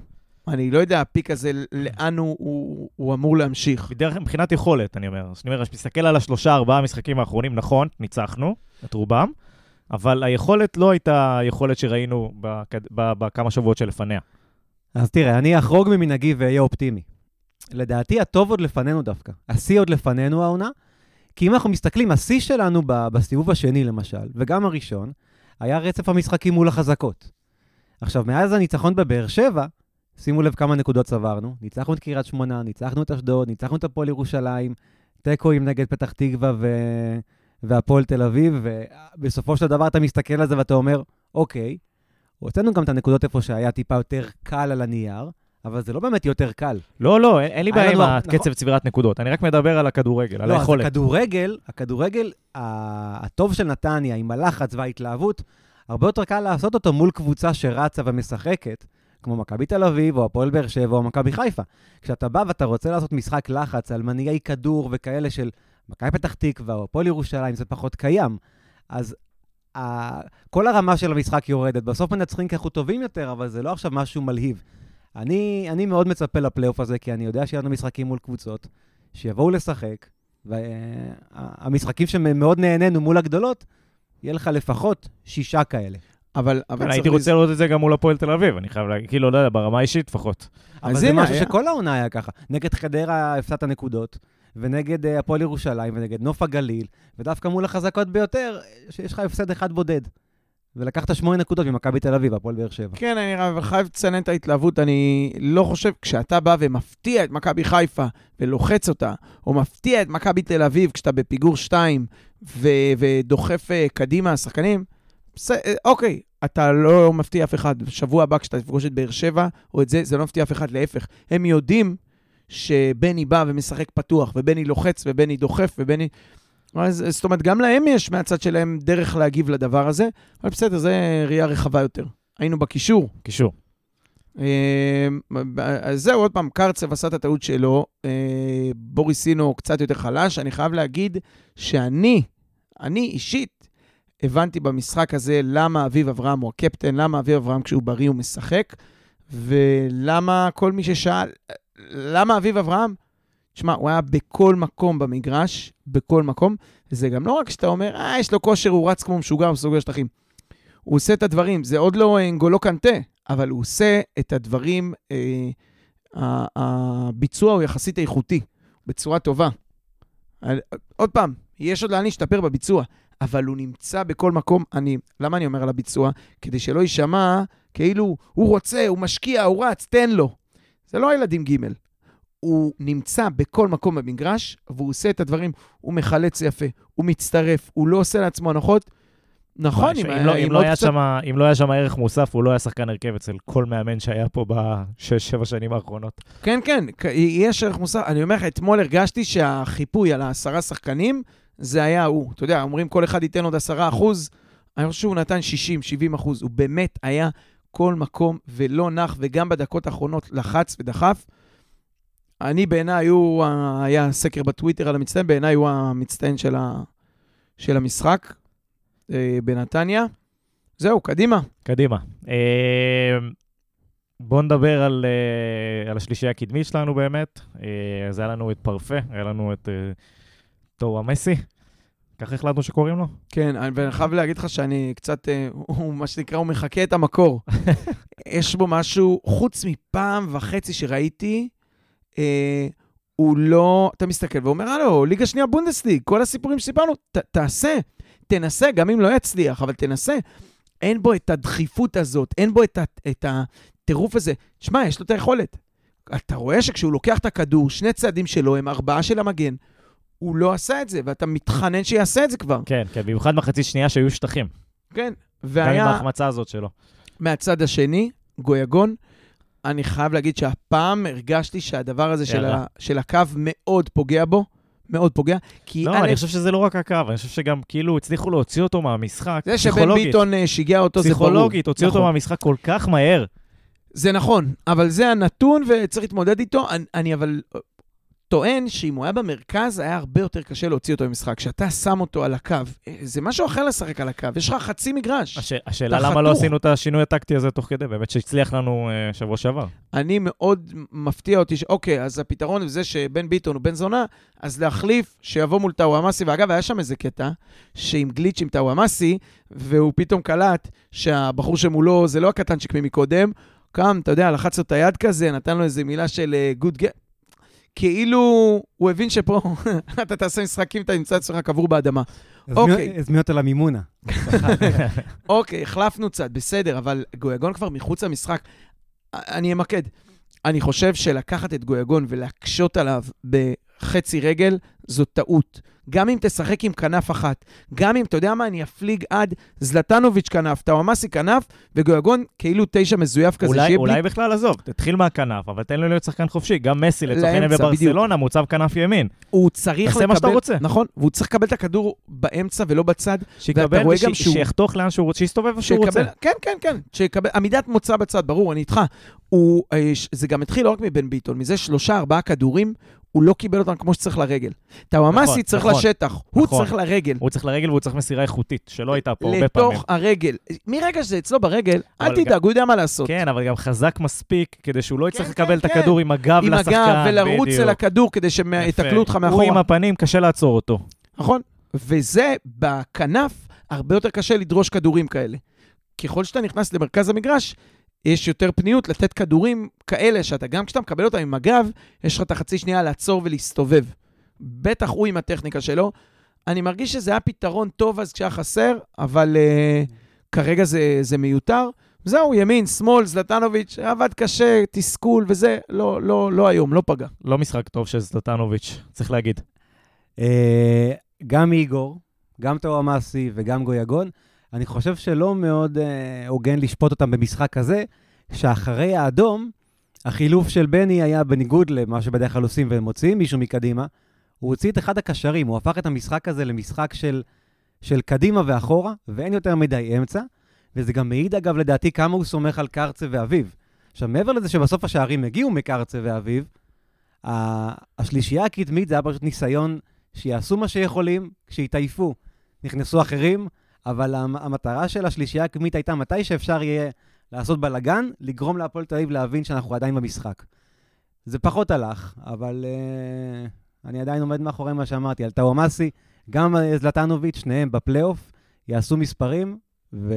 אני לא יודע, הפיק הזה, לאן הוא, הוא, הוא אמור להמשיך. בדרך מבחינת יכולת, אני אומר. אז אני אומר, כשמסתכל על השלושה, ארבעה המשחקים האחרונים, נכון, ניצחנו את רובם, אבל היכולת לא הייתה היכולת שראינו בכמה שבועות שלפניה. אז תראה, אני אחרוג ממנהגי ואהיה אופטימי. לדעתי, הטוב עוד לפנינו דווקא. השיא עוד לפנינו העונה, כי אם אנחנו מסתכלים, השיא שלנו בסיבוב השני, למשל, וגם הראשון, היה רצף המשחקים מול החזקות. עכשיו, מאז הניצחון בבאר שבע, שימו לב כמה נקודות צברנו. ניצחנו את קריית שמונה, ניצחנו את אשדוד, ניצחנו את הפועל ירושלים, תיקואים נגד פתח תקווה ו... והפועל תל אביב, ובסופו של דבר אתה מסתכל על זה ואתה אומר, אוקיי, הוצאנו גם את הנקודות איפה שהיה טיפה יותר קל על הנייר, אבל זה לא באמת יותר קל. לא, לא, אין, אין לי היה בעיה עם לנו- הקצב נכון. צבירת נקודות. אני רק מדבר על הכדורגל, על לא, היכולת. אז הכדורגל, הכדורגל הטוב של נתניה, עם הלחץ וההתלהבות, הרבה יותר קל לעשות אותו מול קבוצה שרצה ומשחקת, כמו מכבי תל אביב, או הפועל באר שבע, או מכבי חיפה. כשאתה בא ואתה רוצה לעשות משחק לחץ על מנהיגי כדור וכאלה של מכבי פתח תקווה, או הפועל ירושלים, זה פחות קיים. אז ה... כל הרמה של המשחק יורדת. בסוף מנצחים כי אנחנו טובים יותר, אבל זה לא עכשיו משהו מלהיב. אני, אני מאוד מצפה לפלייאוף הזה, כי אני יודע שיהיה לנו משחקים מול קבוצות, שיבואו לשחק, והמשחקים שמאוד נהנינו מול הגדולות, יהיה לך לפחות שישה כאלה. אבל, אבל הייתי רוצה לראות את זה גם מול הפועל תל אביב, אני חייב להגיד, כאילו, לא יודע, ברמה האישית לפחות. אבל אז זה משהו היה- שכל העונה היה ככה. נגד חדרה הפסדת נקודות, ונגד אה, הפועל ירושלים, ונגד נוף הגליל, ודווקא מול החזקות ביותר, שיש לך הפסד אחד בודד. ולקחת שמונה נקודות ממכבי תל אביב, הפועל באר שבע. כן, אני אבל חייב לציין את ההתלהבות. אני לא חושב, כשאתה בא ומפתיע את מכבי חיפה ולוחץ אותה, או מפתיע את מכבי תל אביב כשאתה בפיגור 2 ו- ודוחף אה, קדימה שחקנים, בס- אה, אוקיי, אתה לא מפתיע אף אחד. בשבוע הבא כשאתה תפגוש את באר שבע, או את זה, זה לא מפתיע אף אחד, להפך. הם יודעים שבני בא ומשחק פתוח, ובני לוחץ, ובני דוחף, ובני... אז, זאת אומרת, גם להם יש מהצד שלהם דרך להגיב לדבר הזה, אבל בסדר, זה ראייה רחבה יותר. היינו בקישור. קישור. אה, אז זהו, עוד פעם, קרצב עשה את הטעות שלו, אה, בוריסינו קצת יותר חלש. אני חייב להגיד שאני, אני אישית, הבנתי במשחק הזה למה אביב אברהם הוא הקפטן, למה אביב אברהם כשהוא בריא הוא משחק, ולמה כל מי ששאל, למה אביב אברהם? תשמע, הוא היה בכל מקום במגרש, בכל מקום. זה גם לא רק שאתה אומר, אה, יש לו כושר, הוא רץ כמו משוגע, הוא סוגר שטחים. הוא עושה את הדברים, זה עוד לא אנגולו קנטה, אבל הוא עושה את הדברים, אה, הביצוע הוא יחסית איכותי, בצורה טובה. עוד פעם, יש עוד לאן להשתפר בביצוע, אבל הוא נמצא בכל מקום. אני, למה אני אומר על הביצוע? כדי שלא יישמע כאילו הוא רוצה, הוא משקיע, הוא רץ, תן לו. זה לא הילדים ג' הוא נמצא בכל מקום במגרש, והוא עושה את הדברים, הוא מחלץ יפה, הוא מצטרף, הוא לא עושה לעצמו הנחות. נכון, אם, אם, לא, אם, לא היה קצת- שמה, אם לא היה שם ערך מוסף, הוא לא היה שחקן הרכב אצל כל מאמן שהיה פה בשש-שבע שנים האחרונות. כן, כן, יש ערך מוסף. אני אומר לך, אתמול הרגשתי שהחיפוי על העשרה שחקנים, זה היה הוא. אתה יודע, אומרים כל אחד ייתן עוד עשרה אחוז, אני חושב שהוא נתן 60, 70 אחוז. הוא באמת היה כל מקום ולא נח, וגם בדקות האחרונות לחץ ודחף. אני בעיניי, הוא, ה- היה סקר בטוויטר על המצטיין, בעיניי הוא המצטיין של, ה, של המשחק אה, בנתניה. זהו, קדימה. קדימה. אה, בואו נדבר על, אה, על השלישייה הקדמית שלנו באמת. אה, אז היה לנו את פרפה, היה לנו את אה, טורה מסי. ככה החלטנו שקוראים לו? כן, אני- ואני חייב להגיד לך שאני קצת, אה, הוא, מה שנקרא, הוא מחקה את המקור. [LAUGHS] יש בו משהו, חוץ מפעם וחצי שראיתי, אה, הוא לא, אתה מסתכל ואומר, הלו, ליגה שנייה בונדסליג, כל הסיפורים שסיפרנו, ת, תעשה, תנסה, גם אם לא יצליח, אבל תנסה. אין בו את הדחיפות הזאת, אין בו את, ה, את הטירוף הזה. תשמע, יש לו את היכולת. אתה רואה שכשהוא לוקח את הכדור, שני צעדים שלו הם ארבעה של המגן, הוא לא עשה את זה, ואתה מתחנן שיעשה את זה כבר. כן, כן, במיוחד מחצית שנייה שהיו שטחים. כן, גם עם והיה ההחמצה הזאת שלו. מהצד השני, גויגון, אני חייב להגיד שהפעם הרגשתי שהדבר הזה של. ה, של הקו מאוד פוגע בו, מאוד פוגע, כי לא, א', אני חושב שזה לא רק הקו, אני חושב שגם כאילו הצליחו להוציא אותו מהמשחק, זה שבן. ביטון אה, שיגע אותו זה ברור. פסיכולוגית, הוציא אותו נכון. מהמשחק כל כך מהר. זה נכון, אבל זה הנתון וצריך להתמודד איתו. אני, אני אבל... טוען שאם הוא היה במרכז, היה הרבה יותר קשה להוציא אותו ממשחק. כשאתה שם אותו על הקו, אה, זה משהו אחר לשחק על הקו, יש לך חצי מגרש. הש... השאלה למה לא חתוך. עשינו את השינוי הטקטי הזה תוך כדי, באמת שהצליח לנו אה, שבוע שעבר. אני מאוד מפתיע אותי, ש... אוקיי, אז הפתרון זה שבן ביטון הוא בן זונה, אז להחליף, שיבוא מול טאוואמאסי, ואגב, היה שם איזה קטע, שעם גליץ' עם טאוואמאסי, והוא פתאום קלט שהבחור שמולו זה לא הקטנצ'יק ממקודם, קם, אתה יודע, לחץ לו את היד כזה, נתן לו איזה מילה של גוד uh, כאילו הוא הבין שפה [LAUGHS] אתה תעשה משחקים, אתה נמצא אצלך קבור באדמה. אוקיי. הזמין אותו למימונה. [LAUGHS] אוקיי, החלפנו קצת, בסדר, אבל גויגון כבר מחוץ למשחק. אני אמקד. אני חושב שלקחת את גויגון ולהקשות עליו בחצי רגל, זו טעות. גם אם תשחק עם כנף אחת, גם אם, אתה יודע מה, אני אפליג עד זלטנוביץ' כנף, טאוואמאסי כנף, וגויגון כאילו תשע מזויף כזה, אולי, שיהיה אולי בלי... בכלל, עזוב, תתחיל מהכנף, אבל תן לו להיות שחקן חופשי. גם מסי, לצורך העניין בברסלונה, מוצב כנף ימין. הוא צריך תעשה מה שאתה רוצה. נכון, והוא צריך לקבל את הכדור באמצע ולא בצד. שיקבל, גם שהוא- שיחתוך לאן שהוא רוצה, שיסתובב איפה שהוא רוצה. כן, כן, כן, שיקבל, עמידת מוצא בצד, ברור, אני איתך. הוא, אה, ש- זה גם התחיל לא רק מבן ביטון, מזה שלושה, ארבעה כדורים, הוא לא קיבל אותם כמו שצריך לרגל. טאוואמאסי נכון, צריך נכון, לשטח, הוא נכון. צריך לרגל. הוא צריך לרגל והוא צריך מסירה איכותית, שלא הייתה פה הרבה פעמים. לתוך הרגל. מרגע שזה אצלו ברגל, אל תדאג, הוא יודע מה לעשות. כן, אבל גם חזק מספיק כדי שהוא לא יצטרך כן, לקבל כן, את הכדור עם הגב עם לשחקן. הגב ולרוץ בדיוק. אל הכדור כדי. שיתקלו אותך הוא מאחורה. עם הפנים, קשה לעצור אותו. נכון? וזה, בכנף, הרבה יותר קשה לדרוש כדורים כאלה. ככל שאתה נכנס למרכז המגרש, יש יותר פניות לתת כדורים כאלה, שאתה גם כשאתה מקבל אותם עם הגב, יש לך את החצי שנייה לעצור ולהסתובב. בטח הוא עם הטכניקה שלו. אני מרגיש שזה היה פתרון טוב אז כשהיה חסר, אבל uh, כרגע זה, זה מיותר. זהו, ימין, שמאל, זלטנוביץ', עבד קשה, תסכול וזה, לא, לא, לא היום, לא פגע. לא משחק טוב של זלטנוביץ', צריך להגיד. אה, גם איגור, גם טאוואמאסי וגם גויגון, אני חושב שלא מאוד אה, הוגן לשפוט אותם במשחק הזה, שאחרי האדום, החילוף של בני היה בניגוד למה שבדרך כלל עושים ומוציאים מישהו מקדימה, הוא הוציא את אחד הקשרים, הוא הפך את המשחק הזה למשחק של, של קדימה ואחורה, ואין יותר מדי אמצע, וזה גם מעיד, אגב, לדעתי, כמה הוא סומך על קרצה ואביב. עכשיו, מעבר לזה שבסוף השערים הגיעו מקרצה ואביב, ה- השלישייה הקדמית זה היה פשוט ניסיון שיעשו מה שיכולים, כשיתעייפו. נכנסו אחרים, אבל המ- המטרה של השלישייה הקדמית הייתה מתי שאפשר יהיה לעשות בלאגן, לגרום להפועל תל אביב להבין שאנחנו עדיין במשחק. זה פחות הלך, אבל uh, אני עדיין עומד מאחורי מה שאמרתי על טאוואמאסי, גם אה, זלטנוביץ', שניהם בפלייאוף, יעשו מספרים, ו...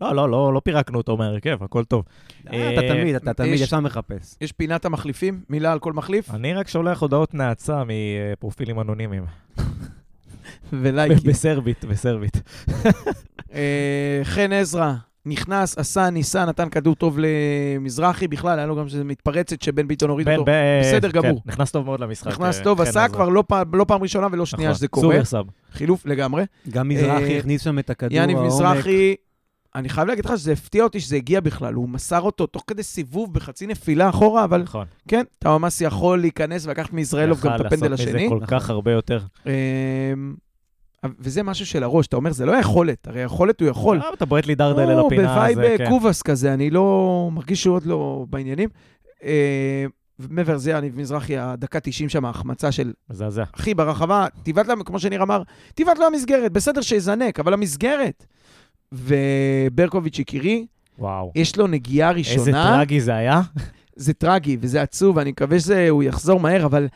לא, לא, לא, לא פירקנו אותו מהרכב, הכל טוב. אה, אתה תמיד, אתה תמיד יש- ישר מחפש. יש פינת המחליפים, מילה על כל מחליף, אני רק שולח הודעות נאצה מפרופילים אנונימיים. ולייקים. בסרבית, בסרבית. אה, חן עזרא נכנס, עשה, ניסה, נתן כדור טוב למזרחי, בכלל, היה לו גם שזה מתפרצת שבן ביטון הוריד בן, אותו. בסדר כן, גמור. נכנס טוב מאוד למשחק. נכנס אה, טוב, עשה. כבר לא פעם- לא פעם ראשונה ולא שנייה נכון, שזה קורה. סופר סאב. חילוף לגמרי. גם מזרחי אה, הכניס שם את הכדור יניב העומק. מזרחי, אני חייב להגיד לך שזה הפתיע אותי שזה הגיע בכלל. הוא מסר אותו תוך כדי סיבוב בחצי נפילה אחורה, אבל נכון. כן, טאומאסי יכול להיכנס ולקחת מישראלוב גם את הפנדל לעשות השני. מזה כל כך הרבה יותר. אמ, וזה משהו של הראש, אתה אומר, זה לא יכולת, הרי יכולת הוא יכול. אה, אתה בועט לי דרדל אל הוא הפינה. ב vibe זה, כן. קובאס כזה, אני לא מרגיש שהוא עוד לא בעניינים. אה, ומעבר לזה, יניב מזרחי, הדקה 90 שם, ההחמצה של מזעזע. אחי ברחבה, תבעט לה, כמו שניר אמר, תבעט לו המסגרת, בסדר שיזנק, אבל המסגרת. וברקוביץ' יקירי, וואו. יש לו נגיעה איזה ראשונה, טרגי זה היה. זה טרגי וזה עצוב, ואני מקווה שהוא יחזור מהר, אבל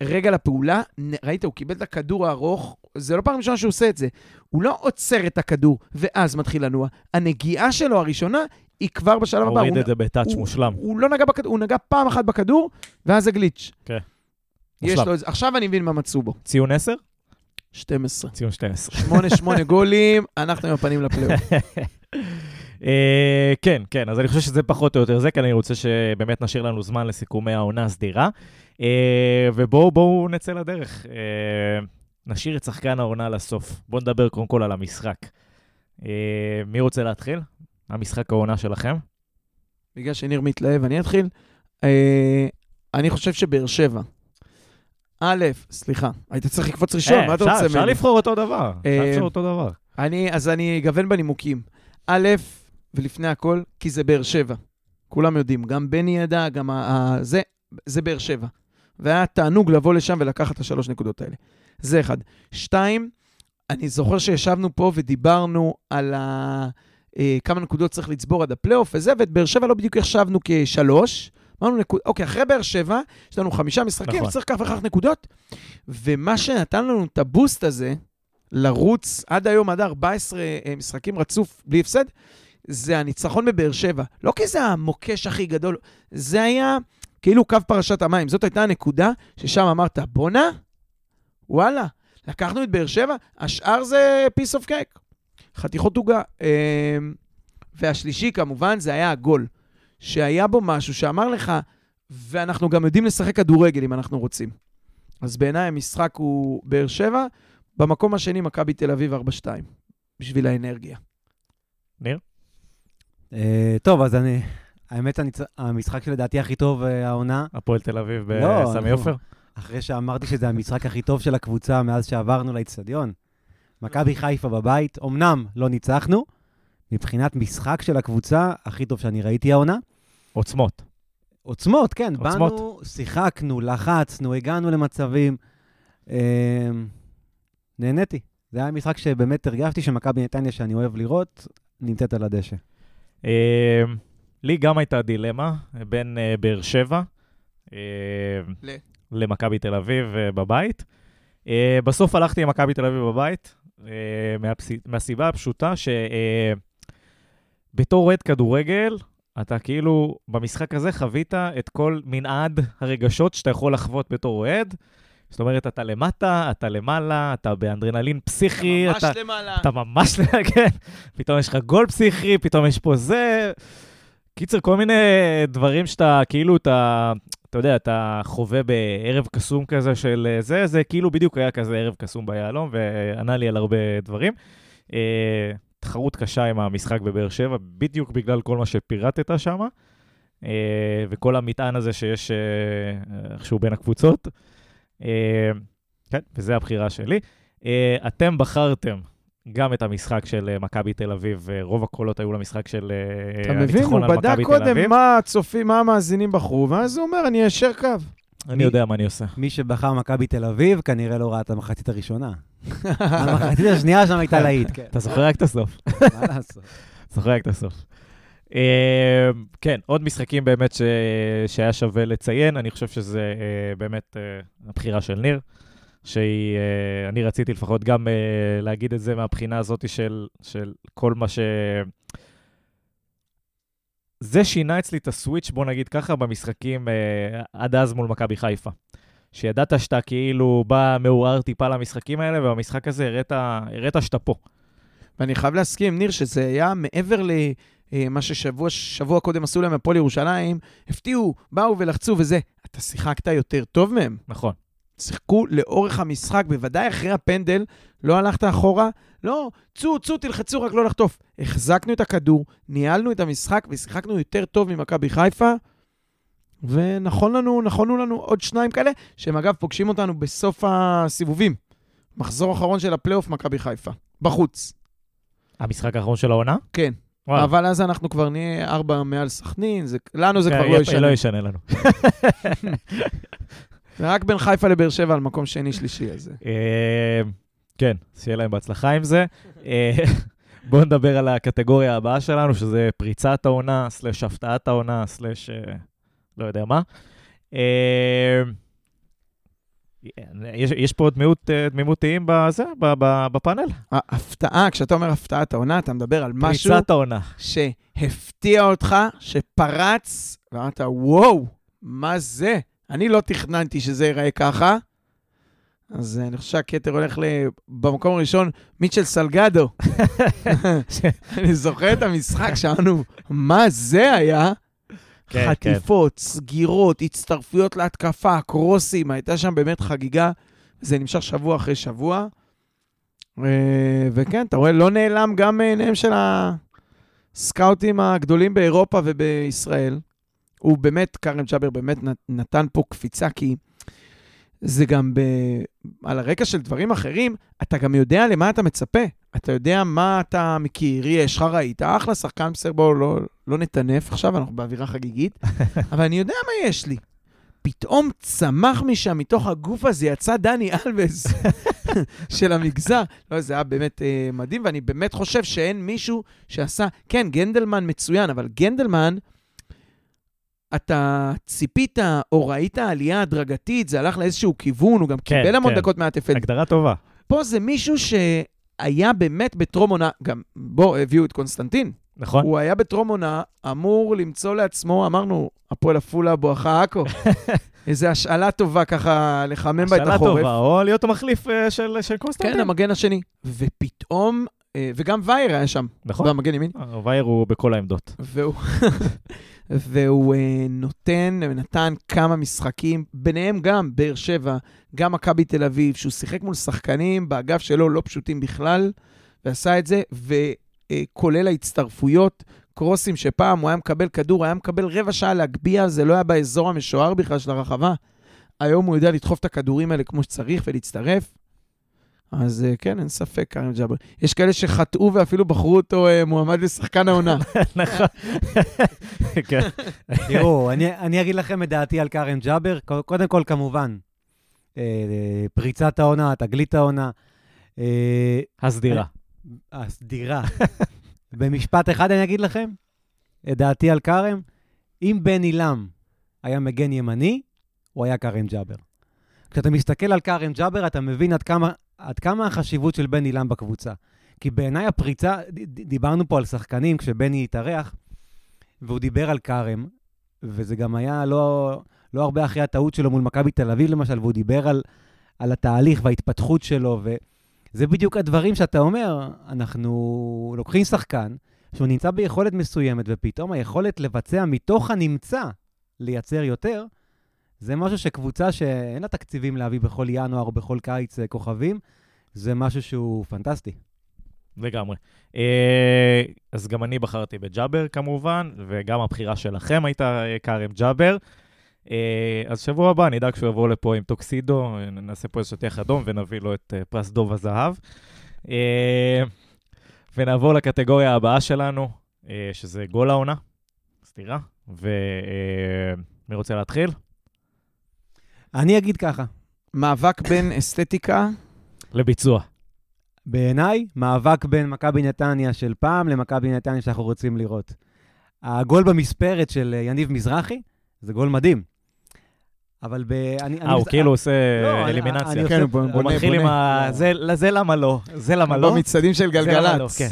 רגע לפעולה, ראית, הוא קיבל את הכדור הארוך, זה לא פעם ראשונה שהוא עושה את זה. הוא לא עוצר את הכדור ואז מתחיל לנוע. הנגיעה שלו הראשונה היא כבר בשלב הבא. הוריד את זה בטאץ' מושלם. הוא לא נגע בכדור, הוא נגע פעם אחת בכדור, ואז זה גליץ'. כן. יש מושלם. לו. עכשיו אני מבין מה מצאו בו. ציון 10? 12. ציון 12. 8-8 גולים, אנחנו עם הפנים לפלייאוף. [LAUGHS] אה, כן, כן, אז אני חושב שזה פחות או יותר זה, כי אני רוצה שבאמת נשאיר לנו זמן לסיכומי העונה הסדירה. אה, ובואו בואו נצא לדרך. אה, נשאיר את שחקן העונה לסוף. בואו נדבר קודם כל על המשחק. מי רוצה להתחיל? המשחק העונה שלכם? בגלל שניר מתלהב, אני אתחיל. אני חושב שבאר שבע. א', סליחה, היית צריך לקפוץ ראשון, אה, מה אתה אפשר- רוצה אפשר ממני? לבחור אותו דבר. אה, אפשר לבחור אותו דבר. אני, אז אני אגוון בנימוקים. א', ולפני הכל, כי זה באר שבע. כולם יודעים, גם בני ידע, גם ה- זה, זה באר שבע. והיה תענוג לבוא לשם ולקחת את השלוש נקודות האלה. זה אחד. שתיים, אני זוכר שישבנו פה ודיברנו על ה... אה, כמה נקודות צריך לצבור עד הפלייאוף וזה, ואת באר שבע לא בדיוק החשבנו כשלוש. אמרנו, נקוד... אוקיי, אחרי באר שבע, יש לנו חמישה משחקים, נכון. צריך כך וכך נקודות. ומה שנתן לנו את הבוסט הזה, לרוץ עד היום, עד 14 אה, משחקים רצוף בלי הפסד, זה הניצחון בבאר שבע. לא כי זה המוקש הכי גדול, זה היה כאילו קו פרשת המים. זאת הייתה הנקודה ששם אמרת, בואנה, וואלה, לקחנו את באר שבע, השאר זה piece of cake. חתיכות עוגה. אה, והשלישי, כמובן, זה היה הגול. שהיה בו משהו שאמר לך, ואנחנו גם יודעים לשחק כדורגל אם אנחנו רוצים. אז בעיניי המשחק הוא באר שבע, במקום השני מכבי תל אביב 4-2, בשביל האנרגיה. ניר? אה, טוב, אז אני... האמת, הניצ- המשחק שלדעתי הכי טוב אה, העונה, הפועל תל אביב לא, בסמי אנחנו- עופר? אחרי שאמרתי שזה המשחק הכי טוב של הקבוצה מאז שעברנו לאצטדיון. מכבי חיפה בבית, אמנם לא ניצחנו, מבחינת משחק של הקבוצה, הכי טוב שאני ראיתי העונה. עוצמות. עוצמות, כן, עוצמות. באנו, שיחקנו, לחצנו, הגענו למצבים. אה, נהניתי. זה היה משחק שבאמת הרגשתי שמכבי נתניה, שאני אוהב לראות, נמצאת על הדשא. אה, לי גם הייתה דילמה בין אה, באר שבע אה, ל- למכבי תל אביב אה, בבית. אה, בסוף הלכתי עם מכבי תל אביב בבית, אה, מהפס- מהסיבה הפשוטה שבתור אוהד כדורגל, אתה כאילו במשחק הזה חווית את כל מנעד הרגשות שאתה יכול לחוות בתור אוהד. זאת אומרת, אתה למטה, אתה למעלה, אתה באנדרנלין פסיכי, ממש אתה, למעלה. אתה ממש, [LAUGHS] כן, פתאום יש לך גול פסיכי, פתאום יש פה זה. קיצר, כל מיני דברים שאתה, כאילו, אתה, אתה יודע, אתה חווה בערב קסום כזה של אה, זה, זה כאילו בדיוק היה כזה ערב קסום ביהלום, וענה לי על הרבה דברים. תחרות קשה עם המשחק בבאר שבע, בדיוק בגלל כל מה שפירטת שם, אה, וכל המטען הזה שיש אה, איכשהו בין הקבוצות. אה, כן, וזו הבחירה שלי. אתם בחרתם גם את המשחק של מכבי תל אביב, רוב הקולות היו למשחק של אה, אתה מבין, הוא הניצחון על בדק מכבי תל קודם אביב. מה הצופים, מה המאזינים בחרו, ואז הוא אומר, אני איישר קו. אני יודע מה אני עושה. מי שבחר מכבי תל אביב, כנראה לא ראה את המחצית הראשונה. המחצית השנייה שם הייתה להיט, כן. אתה זוכר רק את הסוף. [LAUGHS] מה לעשות? זוכר רק את הסוף. אה, כן, עוד משחקים באמת. שהיה שווה לציין, אני חושב שזה אה, באמת אה, הבחירה של ניר, שהיא, אה, אני רציתי לפחות גם להגיד את זה מהבחינה הזאת של, של כל מה ש... זה שינה אצלי את הסוויץ', בוא נגיד ככה, במשחקים עד אז מול מכבי חיפה. שידעת שאתה כאילו בא מעורער טיפה למשחקים האלה, ובמשחק הזה הראת, הראת שאתה פה. ואני חייב להסכים, ניר, שזה היה מעבר למה ששבוע שבוע קודם עשו להם הפועל ירושלים, הפתיעו, באו ולחצו וזה. אתה שיחקת יותר טוב מהם. נכון. שיחקו לאורך המשחק, בוודאי אחרי הפנדל, לא הלכת אחורה, לא, צאו, צאו, תלחצו, רק לא לחטוף. החזקנו את הכדור, ניהלנו את המשחק ושיחקנו יותר טוב ממכבי חיפה, ונכון לנו, נכונו לנו עוד שניים כאלה, שהם אגב פוגשים אותנו בסוף הסיבובים. מחזור אחרון של הפלייאוף, מכבי חיפה. בחוץ. המשחק האחרון של העונה? כן. וואלה. אבל אז אנחנו כבר נהיה ארבע מעל סכנין, זה, לנו זה כן, כבר לא ישנה. לא ישנה לנו. [LAUGHS] זה רק בין חיפה לבאר שבע על מקום שני-שלישי, אז... זה. אה, כן, שיהיה להם בהצלחה עם זה. אה, [LAUGHS] בואו נדבר על הקטגוריה הבאה שלנו, שזה פריצת העונה, סלש הפתעת העונה, סלש אה, לא יודע מה. אה, יש, יש פה דמיות, אה, תמימות דעים בזה, בפאנל? ההפתעה, כשאתה אומר הפתעת העונה, אתה מדבר על משהו פריצת העונה. שהפתיע אותך, שפרץ, ואמרת, וואו, מה זה? אני לא תכננתי שזה ייראה ככה. אז אה, אני חושב שהכתר הולך ל... במקום הראשון, מיטשל סלגדו. [LAUGHS] [LAUGHS] אני זוכר את המשחק שאמרנו, מה זה היה? כן, חטיפות, סגירות, הצטרפויות להתקפה, קרוסים, הייתה שם באמת חגיגה. זה נמשך שבוע אחרי שבוע. אה, וכן, אתה רואה, לא נעלם גם מעיניהם של הסקאוטים הגדולים באירופה ובישראל. הוא באמת, כרם ג'אבר באמת נת- נתן פה קפיצה, כי זה גם ב... על הרקע של דברים אחרים, אתה גם יודע למה אתה מצפה. אתה יודע מה אתה מכיר, יש לך ראית, אחלה שחקן בסדר, בואו לא, לא נטנף עכשיו, אנחנו באווירה חגיגית, [LAUGHS] אבל אני יודע מה יש לי. ופתאום צמח משם, מתוך הגוף הזה, יצא דני אלבז [LAUGHS] של המגזר. לא, זה היה באמת אה, מדהים, ואני באמת חושב שאין מישהו שעשה... כן, גנדלמן מצוין, אבל גנדלמן, אתה ציפית או ראית עלייה הדרגתית, זה הלך לאיזשהו כיוון, הוא גם כן, קיבל המון כן. דקות מהתפל. הגדרה טובה. פה זה מישהו שהיה באמת בטרום עונה, גם, בוא, הביאו את קונסטנטין. נכון? הוא היה בטרום עונה, אמור למצוא לעצמו, אמרנו, הפועל עפולה בואכה עכו. [LAUGHS] איזו השאלה טובה ככה לחמם בה את השאלה החורף. טובה, או להיות המחליף אה, של של כן, קונסטנטין. המגן השני. ופתאום, אה, וגם וייר היה שם, נכון. במגן ימין. אה, וייר הוא בכל העמדות. והוא, [LAUGHS] והוא נותן, נתן כמה משחקים, ביניהם גם באר שבע, גם מכבי תל אביב, שהוא שיחק מול שחקנים באגף שלו לא פשוטים בכלל, ועשה את זה, וכולל ההצטרפויות, קרוסים שפעם הוא היה מקבל כדור, היה מקבל רבע שעה להגביה, זה לא היה באזור המשוער בכלל של הרחבה. היום הוא יודע לדחוף את הכדורים האלה כמו שצריך ולהצטרף. אז אה, כן, אין ספק, קרים ג'אבר. יש כאלה שחטאו ואפילו בחרו אותו אה, מועמד לשחקן העונה. [LAUGHS] נכון. [LAUGHS] כן. תראו, אני, אני אגיד לכם את דעתי על קארם ג'אבר. קודם כל, כמובן, אה, פריצת העונה, תגלית העונה. אה, הסדירה. הסדירה. במשפט אחד אני אגיד לכם, את דעתי על כרם, אם בן עילם היה מגן ימני, הוא היה כרם ג'אבר. כשאתה מסתכל על כרם ג'אבר, אתה מבין עד כמה, עד כמה החשיבות של בן עילם בקבוצה. כי בעיניי הפריצה, דיברנו פה על שחקנים כשבני התארח, והוא דיבר על כרם, וזה גם היה לא, לא הרבה אחרי הטעות שלו מול מכבי תל אביב למשל, והוא דיבר על, על התהליך וההתפתחות שלו, ו... זה בדיוק הדברים שאתה אומר, אנחנו לוקחים שחקן שהוא נמצא ביכולת מסוימת, ופתאום היכולת לבצע מתוך הנמצא לייצר יותר, זה משהו שקבוצה שאין לה תקציבים להביא בכל ינואר או בכל קיץ אה, כוכבים, זה משהו שהוא פנטסטי. לגמרי. אה, אז גם אני בחרתי בג'אבר כמובן, וגם הבחירה שלכם הייתה אה, כרם ג'אבר. אה, אז שבוע הבא נדאג שהוא יבוא לפה עם טוקסידו, נעשה פה איזה שטיח אדום ונביא לו את אה, פרס דוב הזהב. אה, ונעבור לקטגוריה הבאה שלנו, שזה גול העונה, סליחה. ומי רוצה להתחיל? אני אגיד ככה, מאבק בין אסתטיקה, לביצוע. בעיניי, מאבק בין מכבי נתניה של פעם למכבי נתניה שאנחנו רוצים לראות. הגול במספרת של יניב מזרחי, זה גול מדהים. אבל ב... אני, אה, הוא כאילו עושה לא, אני- אלימינציה. כן, הוא עושה- בונה, הוא מתחיל עם בונה. ה... זה- זה למה לא, זה למה לא. במצעדים של לא, גלגלצ. כן.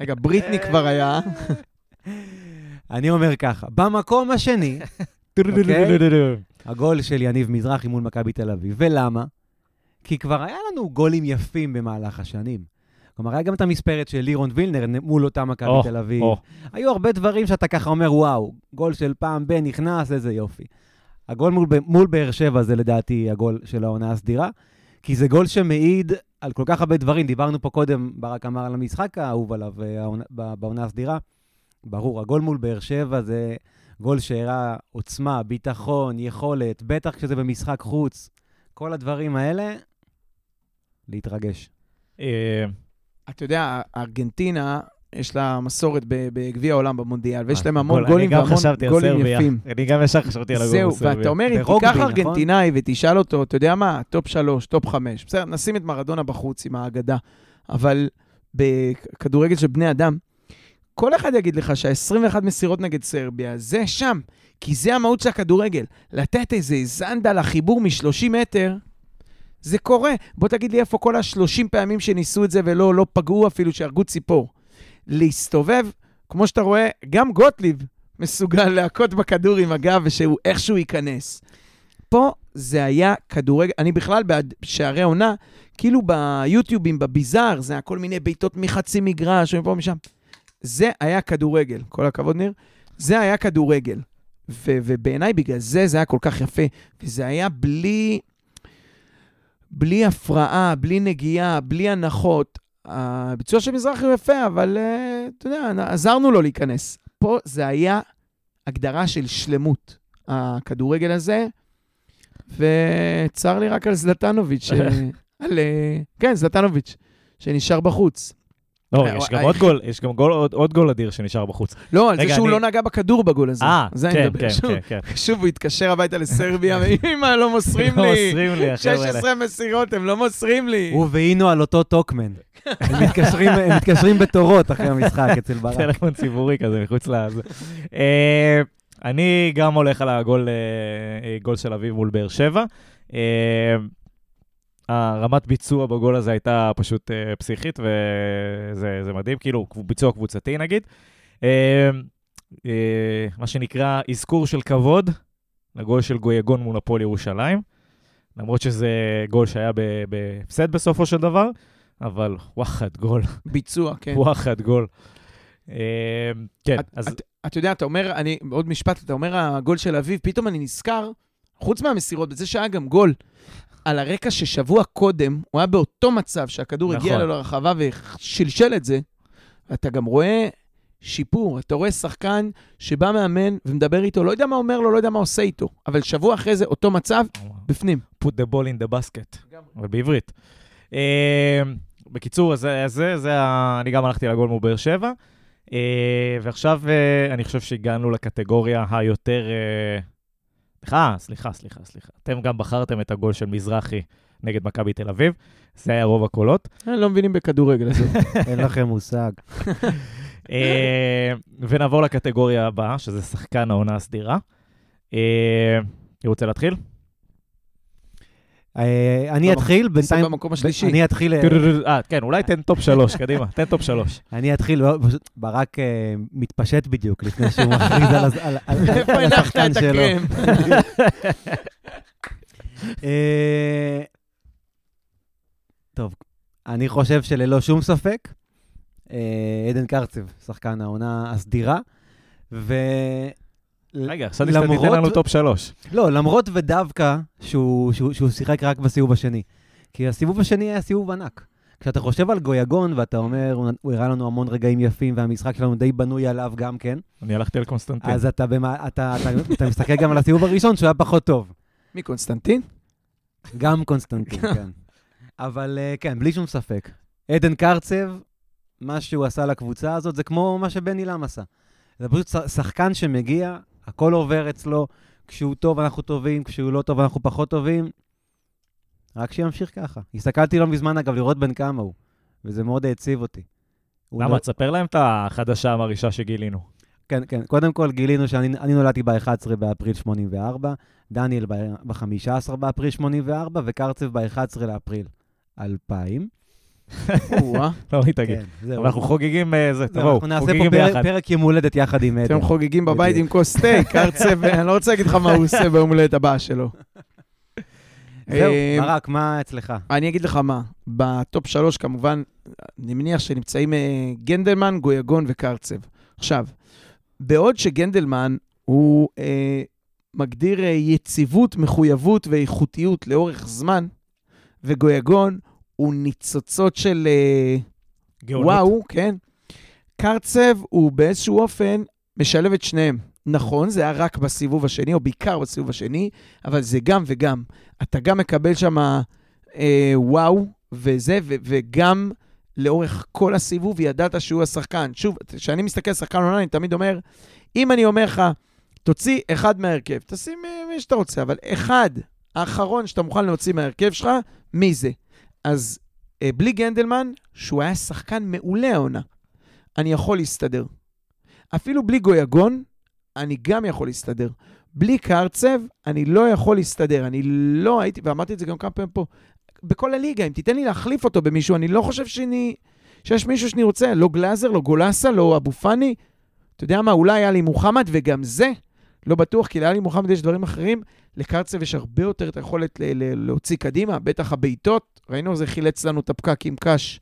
רגע, בריטני כבר היה. אני אומר ככה, במקום השני, אוקיי? הגול של יניב מזרחי מול מכבי תל אביב. ולמה? כי כבר היה לנו גולים יפים במהלך השנים. כלומר, היה גם את המספרת של לירון וילנר מול אותה מכבי או, תל אביב. או. היו הרבה דברים שאתה ככה אומר, וואו, גול של פעם בן נכנס, איזה יופי. הגול מול, מול באר שבע זה לדעתי הגול של העונה הסדירה, כי זה גול שמעיד על כל כך הרבה דברים. דיברנו פה קודם, ברק אמר על המשחק האהוב עליו אה, ב- בעונה הסדירה. ברור, הגול מול באר שבע זה גול שהראה עוצמה, ביטחון, יכולת, בטח כשזה במשחק חוץ. כל הדברים האלה, להתרגש. אה, אתה יודע, ארגנטינה, יש לה מסורת בגביע העולם במונדיאל, ויש אה, להם המון גול- גולים אני גם והמון חשבתי על גולים סרביה. יפים. אני גם ישר חשבתי על הגול זהו, בסרביה. ואתה אומר, אם תיקח נכון? ארגנטינאי ותשאל אותו, אתה יודע מה, top שלוש, top חמש, בסדר, נשים את מרדונה בחוץ עם האגדה, אבל בכדורגל של בני אדם, כל אחד יגיד לך שה-21 מסירות נגד סרביה, זה שם, כי זה המהות של הכדורגל. לתת איזה זנדה לחיבור מ-30 מטר, זה קורה. בוא תגיד לי איפה כל ה-30 פעמים שניסו את זה ולא לא פגעו אפילו, שהרגו ציפור. להסתובב, כמו שאתה רואה, גם גוטליב מסוגל להכות בכדור עם הגב ושהוא איכשהו ייכנס. פה זה היה כדורגל, אני בכלל בעד שערי עונה, כאילו ביוטיובים, בביזאר, זה היה כל מיני בעיטות מחצי מגרש ומפה ומשם. זה היה כדורגל, כל הכבוד ניר, זה היה כדורגל. ובעיניי בגלל זה זה היה כל כך יפה, וזה היה בלי, בלי הפרעה, בלי נגיעה, בלי הנחות. הביצוע של מזרחי הוא יפה, אבל uh, אתה יודע, עזרנו לו להיכנס. פה זה היה הגדרה של שלמות, הכדורגל הזה, וצר לי רק על זלטנוביץ', [LAUGHS] ש- על, אה, כן, זלטנוביץ', שנשאר בחוץ. לא, אה, יש גם אה, עוד גול, יש גם גול- עוד- עוד גול אדיר שנשאר בחוץ. לא, על זה שהוא לא נגע בכדור בגול הזה. אה, זה אני כן. כן, כן, כן. שוב, הוא התקשר הביתה לסרביה, [LAUGHS] ואמא, לא מוסרים לא לי. מוסרים לי, החבר'ה האלה. 16 מסירות, הם לא מוסרים לי. הוא ואינו על אותו טוקמן. הם [LAUGHS] מתקשרים- בתורות אחרי המשחק אצל ברק. טלפון ציבורי כזה מחוץ לזה. אה, אני גם הולך על הגול גול של אביב מול באר שבע. הרמת ביצוע בגול הזה הייתה פשוט אה, פסיכית, וזה זה מדהים, כאילו ביצוע קבוצתי נגיד. אה, אה, מה שנקרא אזכור של כבוד לגול של גויגון מול הפועל ירושלים. למרות שזה גול שהיה בהפסד בסופו של דבר, אבל וואחד גול. ביצוע, כן. וואחד גול. אה, כן, אז את- אתה יודע, אתה אומר, אני, עוד משפט, אתה אומר הגול של אביב, פתאום אני נזכר, חוץ מהמסירות, בזה שהיה גם גול, על הרקע ששבוע קודם, הוא היה באותו מצב שהכדור הגיע נכון. לו לרחבה ושלשל את זה, אתה גם רואה שיפור, אתה רואה שחקן שבא מאמן ומדבר איתו, לא יודע מה אומר לו, לא יודע מה עושה איתו, אבל שבוע אחרי זה, אותו מצב, בפנים. put the ball in the basket, אבל בעברית. אה, בקיצור, זה, זה, זה, אני גם הלכתי לגול מול באר שבע, אה, ועכשיו אה, אני חושב שהגענו לקטגוריה היותר... אה, סליחה, סליחה, סליחה, סליחה. אתם גם בחרתם את הגול של מזרחי נגד מכבי תל אביב, זה היה רוב הקולות. הם לא מבינים בכדורגל הזה. [LAUGHS] אין לכם מושג. [LAUGHS] אה, ונעבור לקטגוריה הבאה, שזה שחקן העונה הסדירה. אה, אני רוצה להתחיל? אה, אני אתחיל, בינתיים... במקום השלישי. אני אתחיל... אה, אה, כן, אולי תן top שלוש, קדימה, תן top שלוש. [LAUGHS] אני אתחיל, פשוט ברק אה, מתפשט בדיוק לפני שהוא מכריז על השחקן שלו. [LAUGHS] טוב, אני חושב שללא שום ספק, עדן קרצב, שחקן העונה הסדירה, ו... רגע, חשבתי שאתה תיתן לנו top שלוש. לא, למרות ודווקא שהוא, שהוא, שהוא שיחק רק בסיבוב השני. כי הסיבוב השני היה סיבוב ענק. כשאתה חושב על גויגון ואתה אומר, הוא- הראה לנו המון רגעים יפים והמשחק שלנו די בנוי עליו גם כן, אני הלכתי על קונסטנטין. אז אתה, במה, אתה, אתה, אתה מסתכל גם על הסיבוב הראשון שהוא היה פחות טוב. מי, קונסטנטין? גם קונסטנטין, [LAUGHS] כן. אבל אה, כן, בלי שום ספק. עדן קרצב, מה שהוא עשה לקבוצה הזאת, זה כמו מה שבני לם עשה. זה פשוט ש- שחקן שמגיע, הכל עובר אצלו, כשהוא טוב אנחנו טובים, כשהוא לא טוב אנחנו פחות טובים. רק שימשיך ככה. הסתכלתי לא מזמן, אגב, לראות בן כמה הוא, וזה מאוד העציב אותי. למה? לא- תספר להם את החדשה המרעישה שגילינו. כן, כן. קודם כל, גילינו שאני אני נולדתי ב-11 באפריל 84, דניאל ב-15 באפריל 84, וקרצב ב-11 לאפריל 2000. או-אה. [LAUGHS] לא, היא תגיד. כן, אנחנו חוגגים, אה, זה, זהו, תבואו, אנחנו נעשה פה חוגגים פרק- ביחד. יום הולדת יחד עם. אתם חוגגים בבית. עם כוס תה, [LAUGHS] קרצב, אני לא רוצה להגיד לך מה הוא עושה ביום הולדת הבא שלו. זהו, אה, ברק, מה אצלך? אני אגיד לך מה, בטופ שלוש כמובן, אני מניח שנמצאים אה, גנדלמן, גויגון וקרצב. עכשיו, בעוד שגנדלמן הוא אה, מגדיר יציבות, מחויבות ואיכותיות לאורך זמן, וגויגון הוא ניצוצות של אה, גאונות. וואו, כן. קרצב הוא באיזשהו אופן משלב את שניהם. נכון, זה היה רק בסיבוב השני, או בעיקר בסיבוב השני, אבל זה גם וגם. אתה גם מקבל שם אה, וואו וזה, ו- וגם לאורך כל הסיבוב ידעת שהוא השחקן. שוב, כשאני מסתכל על שחקן עונה, אני תמיד אומר, אם אני אומר לך, תוציא אחד מההרכב, תשים אה, מי שאתה רוצה, אבל אחד, האחרון שאתה מוכן להוציא מההרכב שלך, מי זה? אז אה, בלי גנדלמן, שהוא היה שחקן מעולה העונה, אני יכול להסתדר. אפילו בלי גויגון, אני גם יכול להסתדר. בלי קרצב, אני לא יכול להסתדר. אני לא הייתי, ואמרתי את זה גם כמה פעמים פה, בכל הליגה, אם תיתן לי להחליף אותו במישהו, אני לא חושב שאני, שיש מישהו שאני רוצה, לא גלאזר, לא גולסה, לא אבו פאני. אתה יודע מה, אולי היה לי מוחמד, וגם זה לא בטוח, כי לאלי מוחמד יש דברים אחרים. לקרצב יש הרבה יותר את היכולת ל- ל- להוציא קדימה, בטח הבעיטות. ראינו זה חילץ לנו את הפקק עם קאש.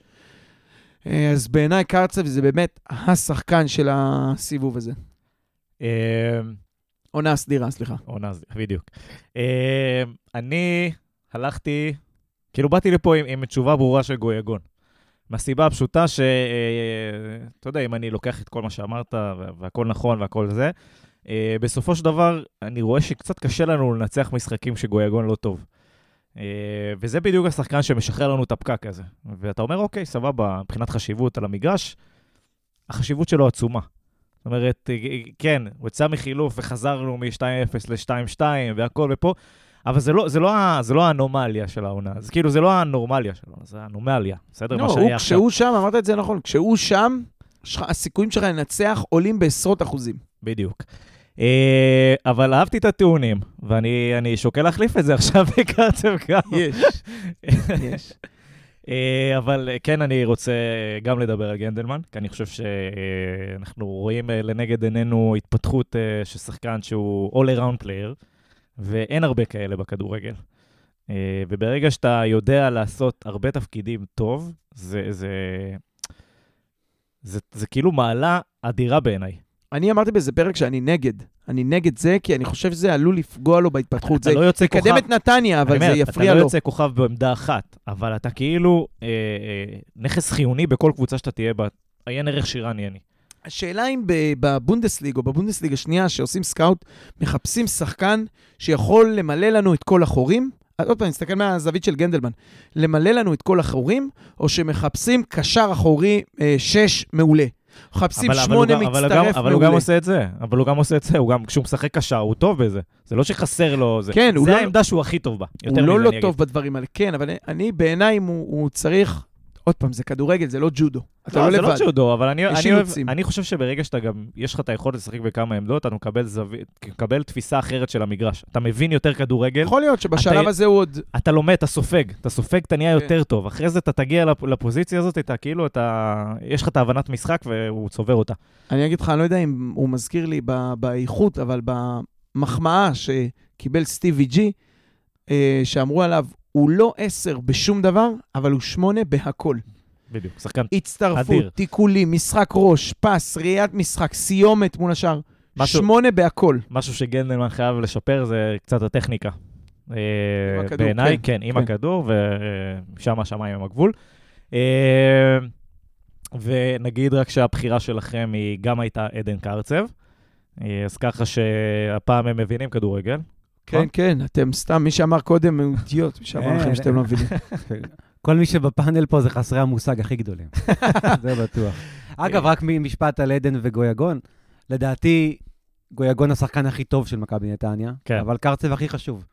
אה, אז בעיניי קרצב זה באמת השחקן של הסיבוב הזה. אה, עונה סדירה, סליחה. עונה, אז- בדיוק. אה, אני הלכתי, כאילו באתי לפה עם, עם תשובה ברורה של גויגון. מהסיבה הפשוטה ש... אה, אתה יודע, אם אני לוקח את כל מה שאמרת, וה- והכל נכון והכל זה, אה, בסופו של דבר, אני רואה שקצת קשה לנו לנצח משחקים שגויגון לא טוב. אה, וזה בדיוק השחקן שמשחרר לנו את הפקק הזה. ואתה אומר, אוקיי, סבבה, מבחינת חשיבות על המגרש, החשיבות שלו עצומה. זאת אומרת, אה, כן, הוא יצא מחילוף וחזרנו מ-2-0 ל-2-2 והכל ופה, אבל זה לא, זה, לא, זה לא האנומליה של העונה. זה כאילו, זה לא האנורמליה של העונה, זה האנומליה. בסדר? לא, מה שהיה עכשיו. כשהוא שם, אמרת את זה נכון, כשהוא שם, הסיכויים שלך לנצח עולים בעשרות אחוזים. בדיוק. אה, אבל אהבתי את הטיעונים, ואני אני שוקל להחליף את זה עכשיו [LAUGHS] בקרצב גם. יש, יש. [LAUGHS] אה, אבל אה, כן, אני רוצה גם לדבר על גנדלמן, כי אני חושב שאנחנו רואים לנגד עינינו התפתחות של שחקן שהוא all-around player, ואין הרבה כאלה בכדורגל. וברגע שאתה יודע לעשות הרבה תפקידים טוב, זה, זה, זה, זה כאילו מעלה אדירה בעיניי. אני אמרתי באיזה פרק שאני נגד. אני נגד זה, כי אני חושב שזה עלול לפגוע לו בהתפתחות. אתה זה לא יוצא כוכב. יקדם את נתניה, אבל זה יפריע אתה לא לו. יוצא כוכב בעמדה אחת, אבל אתה כאילו אה, אה, נכס חיוני בכל קבוצה שאתה תהיה בה. עיין ערך שירן יני. השאלה אם בבונדסליג או בבונדסליג השנייה, שעושים סקאוט, מחפשים שחקן שיכול למלא לנו את כל החורים. אז עוד פעם, נסתכל מהזווית של גנדלמן. למלא לנו את כל החורים, או שמחפשים קשר אחורי אה, שש מעולה. מחפשים שמונה מצטרף אבל הוא גם מעולה. עושה את זה, אבל הוא גם עושה את זה, הוא גם, כשהוא משחק קשר, הוא טוב בזה. זה לא שחסר לו זה. כן, זה לא- העמדה שהוא הכי טוב בה. הוא לא לא אני טוב. בדברים האלה, כן, אבל אני בעיניי, הוא, הוא צריך... עוד פעם, זה כדורגל, זה לא ג'ודו. אתה לא לא, זה לבד. לא ג'ודו, אבל אני, יש אני, אוהב, אילוצים. אני חושב שברגע שאתה גם, יש לך את היכולת לשחק בכמה עמדות, אתה מקבל, תפיסה אחרת של המגרש. אתה מבין יותר כדורגל, יכול להיות שבשלב אתה- הזה הוא עוד... אתה לומד, אתה סופג, אתה סופג, אתה נהיה כן. יותר טוב. אחרי זה אתה תגיע לפ- לפוזיציה הזאת, אתה כאילו, אתה, יש לך את ההבנת משחק והוא צובר אותה. אני אגיד לך, אני לא יודע אם הוא מזכיר לי באיכות, אבל במחמאה שקיבל סטיבי ג'י, אה, שאמרו עליו, הוא לא עשר בשום דבר, אבל הוא שמונה בהכל. בדיוק, שחקן. הצטרפות, אדיר. תיקולים, משחק ראש, פס, ראיית משחק, סיומת מול השאר. משהו- שמונה בהכל. משהו שגנדלמן חייב לשפר זה קצת הטכניקה. אה, הכדור, בעיניי, כן, כן, עם כן. הכדור, ושם השמיים הם הגבול. אה, ונגיד רק שהבחירה שלכם היא גם הייתה עדן קרצב, אה, אז ככה שהפעם הם מבינים כדורגל. כן, נכון? כן, אתם סתם, מי שאמר קודם הוא אידיוט, מי שאמר אה, לכם שאתם לא מבינים. [LAUGHS] כל מי שבפאנל פה זה חסרי המושג הכי גדולים. [LAUGHS] זה בטוח. אגב, רק משפט על עדן וגויגון. לדעתי, גויגון השחקן הכי טוב של מכבי נתניה, כן. אבל קרצב הכי חשוב.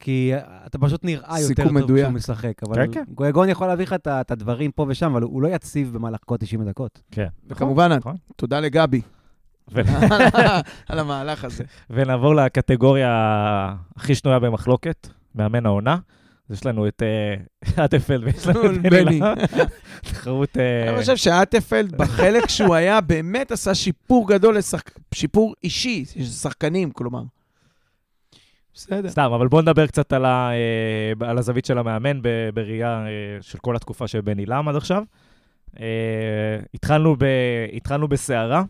כי אתה פשוט נראה יותר טוב מדויק. כשהוא משחק. אבל כן, כן. גויגון יכול להביא לך את הדברים פה ושם, אבל הוא לא יציב במהלך כל 90 דקות. כן. וכמובן, נכון. תודה לגבי [LAUGHS] על המהלך הזה. ונעבור לקטגוריה הכי שנויה במחלוקת, מאמן העונה. אז יש לנו את אה, אטפלד ויש לנו את בני. תחרות... אה, אני חושב שאטפלד, בחלק שהוא היה, באמת עשה שיפור גדול. שיפור אישי, שחקנים, כלומר. בסדר. סתם, אבל בואו נדבר קצת על, ה, אה, על הזווית של המאמן בראייה אה, של כל התקופה של בני לם עד עכשיו. אה, התחלנו, ב, התחלנו בסערה,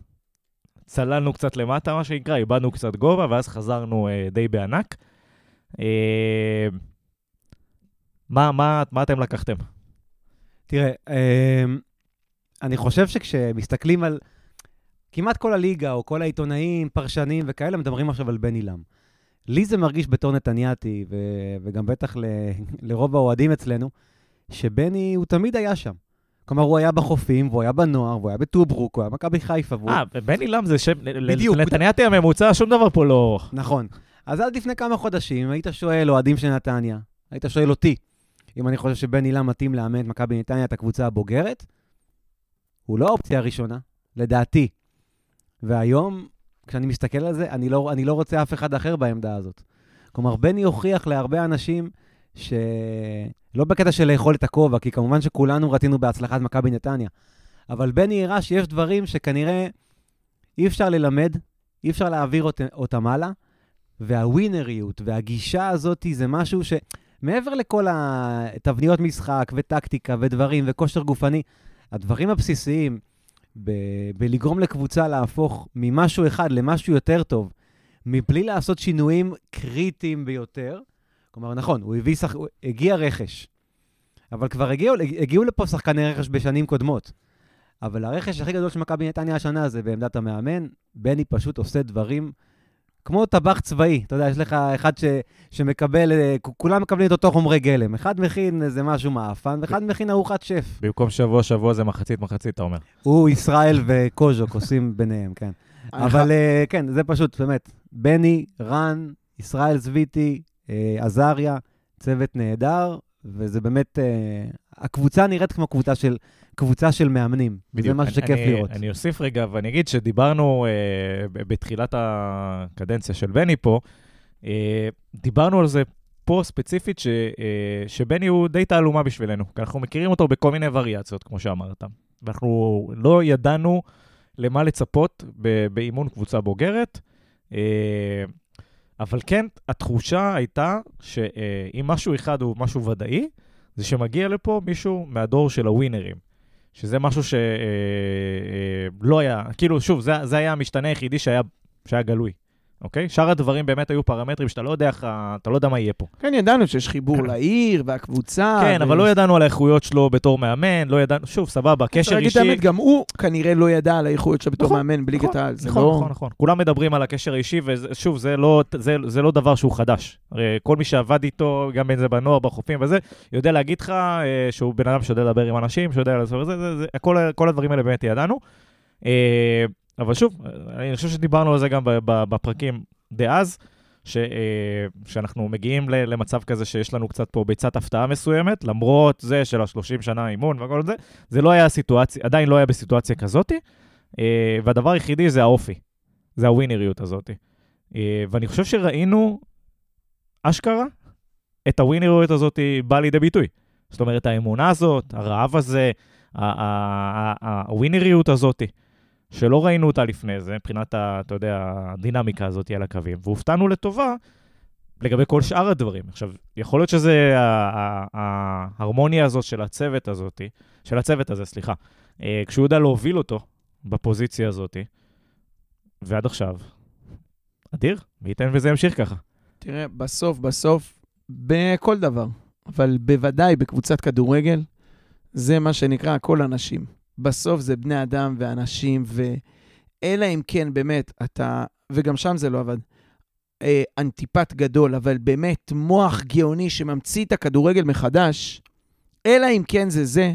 צללנו קצת למטה, מה שנקרא, איבדנו קצת גובה, ואז חזרנו אה, די בענק. אה, מה, מה, מה אתם לקחתם? תראה, אמ, אני חושב שכשמסתכלים על כמעט כל הליגה, או כל העיתונאים, פרשנים וכאלה, מדברים עכשיו על בני לם. לי זה מרגיש בתור נתניאתי, ו- וגם בטח ל- [LAUGHS] לרוב האוהדים אצלנו, שבני, הוא תמיד היה שם. כלומר, הוא היה בחופים, והוא היה בנוער, והוא היה בטוברוק, הוא היה במכבי חיפה. אה, בני לם זה שם, בדיוק. לנתניאתי הממוצע, שום דבר פה לא... נכון. אז עד לפני כמה חודשים היית שואל אוהדים של נתניה, היית שואל אותי, אם אני חושב שבני לם מתאים לאמן את מכבי נתניה, את הקבוצה הבוגרת, הוא לא האופציה הראשונה, לדעתי. והיום, כשאני מסתכל על זה, אני לא, אני לא רוצה אף אחד אחר בעמדה הזאת. כלומר, בני הוכיח להרבה אנשים ש... לא בקטע של לאכול את הכובע, כי כמובן שכולנו רצינו בהצלחת מכבי נתניה, אבל בני הראה שיש דברים שכנראה אי אפשר ללמד, אי אפשר להעביר אות, אותם הלאה, והווינריות והגישה הזאת זה משהו שמעבר לכל התבניות משחק וטקטיקה ודברים וכושר גופני, הדברים הבסיסיים ב- בלגרום לקבוצה להפוך ממשהו אחד למשהו יותר טוב, מבלי לעשות שינויים קריטיים ביותר. כלומר, נכון, הוא הביא שח... הוא הגיע רכש, אבל כבר הגיעו, הגיעו לפה שחקני רכש בשנים קודמות. אבל הרכש הכי גדול של מכבי נתניה השנה זה בעמדת המאמן, בני פשוט עושה דברים כמו טבח צבאי, אתה יודע, יש לך אחד ש, שמקבל, אה, כולם מקבלים את אותו חומרי גלם. אחד מכין איזה משהו מעפן, ואחד מכין ארוחת שף. במקום שבוע, שבוע זה מחצית, מחצית, אתה אומר. הוא, ישראל וקוז'וק עושים ביניהם, כן. אבל אה, כן, זה פשוט, באמת. בני, רן, ישראל זוויטי, אה, עזריה, צוות נהדר, וזה באמת, אה, הקבוצה נראית כמו קבוצה של, קבוצה של מאמנים. זה משהו שכיף אני, לראות. אני אוסיף רגע ואני אגיד שדיברנו אה, בתחילת הקדנציה של בני פה, אה, דיברנו על זה פה ספציפית, ש, אה, שבני הוא די תעלומה בשבילנו, כי אנחנו מכירים אותו בכל מיני וריאציות, כמו שאמרת. ואנחנו לא ידענו למה לצפות באימון קבוצה בוגרת. אה, אבל כן, התחושה הייתה שאם משהו אחד הוא משהו ודאי, זה שמגיע לפה מישהו מהדור של הווינרים. שזה משהו שלא אה, לא היה, כאילו, שוב, זה, זה היה המשתנה היחידי שהיה, שהיה גלוי, אוקיי? שאר הדברים באמת היו פרמטרים שאתה לא יודע איך, אתה לא יודע מה יהיה פה. כן, ידענו שיש חיבור לעיר והקבוצה. כן, ו- אבל לא ידענו על האיכויות שלו בתור מאמן, לא ידענו, שוב, סבבה, צריך קשר להגיד את אישי. האמת, גם הוא כנראה לא ידע על האיכויות שלו בתור נכון, מאמן בליגת נכון, העל. זה נכון, לא... נכון, נכון. כולם מדברים על הקשר האישי, ושוב, זה לא, זה, זה לא דבר שהוא חדש. כל מי שעבד איתו, גם אם זה בנוער, בחופים וזה, יודע להגיד לך אה, שהוא בן אדם שיודע לדבר עם אנשים, שיודע לעשות את זה, זה, זה, כל, כל הדברים האלה באמת ידענו. אבל שוב, אני חושב שדיברנו על זה גם בפרקים דאז, ש, אה, שאנחנו מגיעים למצב כזה שיש לנו קצת פה ביצת הפתעה מסוימת, למרות זה של ה-30 שנה אימון וכל זה, זה לא היה סיטואציה, עדיין לא היה בסיטואציה כזאתי, אה, והדבר היחידי זה האופי, זה הווינריות הזאתי. אה, ואני חושב שראינו, אשכרה, את הווינריות הזאת באה לידי ביטוי. זאת אומרת, האמונה הזאת, הרעב הזה, הווינריות הזאת, שלא ראינו אותה לפני זה, מבחינת, ה- אתה יודע, הדינמיקה הזאת על הקווים, והופתענו לטובה לגבי כל שאר הדברים. עכשיו, יכול להיות שזה ההרמוניה הזאת של הצוות הזאת, של הצוות הזה, סליחה, אה, כשהוא יודע להוביל אותו בפוזיציה הזאת, ועד עכשיו, אדיר, מי ייתן וזה ימשיך ככה. תראה, בסוף, בסוף, בכל דבר, אבל בוודאי בקבוצת כדורגל, זה מה שנקרא הכל אנשים. בסוף זה בני אדם ואנשים, ואלא אם כן באמת אתה, וגם שם זה לא עבד, אה, אנטיפט גדול, אבל באמת מוח גאוני שממציא את הכדורגל מחדש, אלא אם כן זה זה,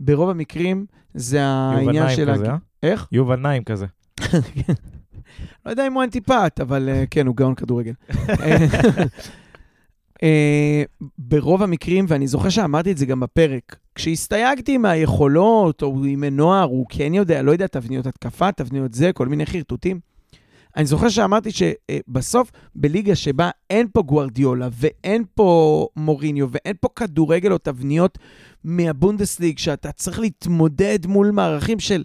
ברוב המקרים זה יובל העניין נעים של... כזה, הג- אה? איך? יובל נעים כזה. [LAUGHS] לא יודע אם הוא אנטיפט, אבל אה, כן, הוא גאון כדורגל. [LAUGHS] אה, אה, ברוב המקרים, ואני זוכר שאמרתי את זה גם בפרק, כשהסתייגתי מהיכולות, או עם נוער, הוא כן יודע, לא יודע, תבניות התקפה, תבניות זה, כל מיני חרטוטים. אני זוכר שאמרתי שבסוף, בליגה שבה אין פה גוארדיולה, ואין פה מוריניו, ואין פה כדורגל או תבניות מהבונדסליג, שאתה צריך להתמודד מול מערכים של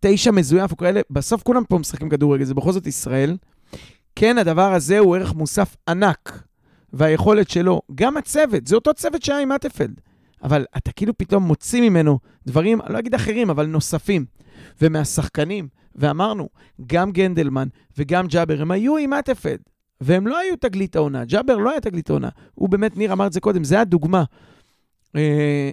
תשע מזויף או כאלה, בסוף כולם פה משחקים כדורגל, זה בכל זאת ישראל. כן, הדבר הזה הוא ערך מוסף ענק, והיכולת שלו, גם הצוות, זה אותו צוות שהיה עם אטפלד, אבל אתה כאילו פתאום מוציא ממנו דברים, אני לא אגיד אחרים, אבל נוספים. ומהשחקנים, ואמרנו, גם גנדלמן וגם ג'אבר, הם היו עם אטפלד, והם לא היו תגלית העונה. ג'אבר לא היה תגלית העונה. הוא באמת, ניר אמר את זה קודם, זה הדוגמה. אה,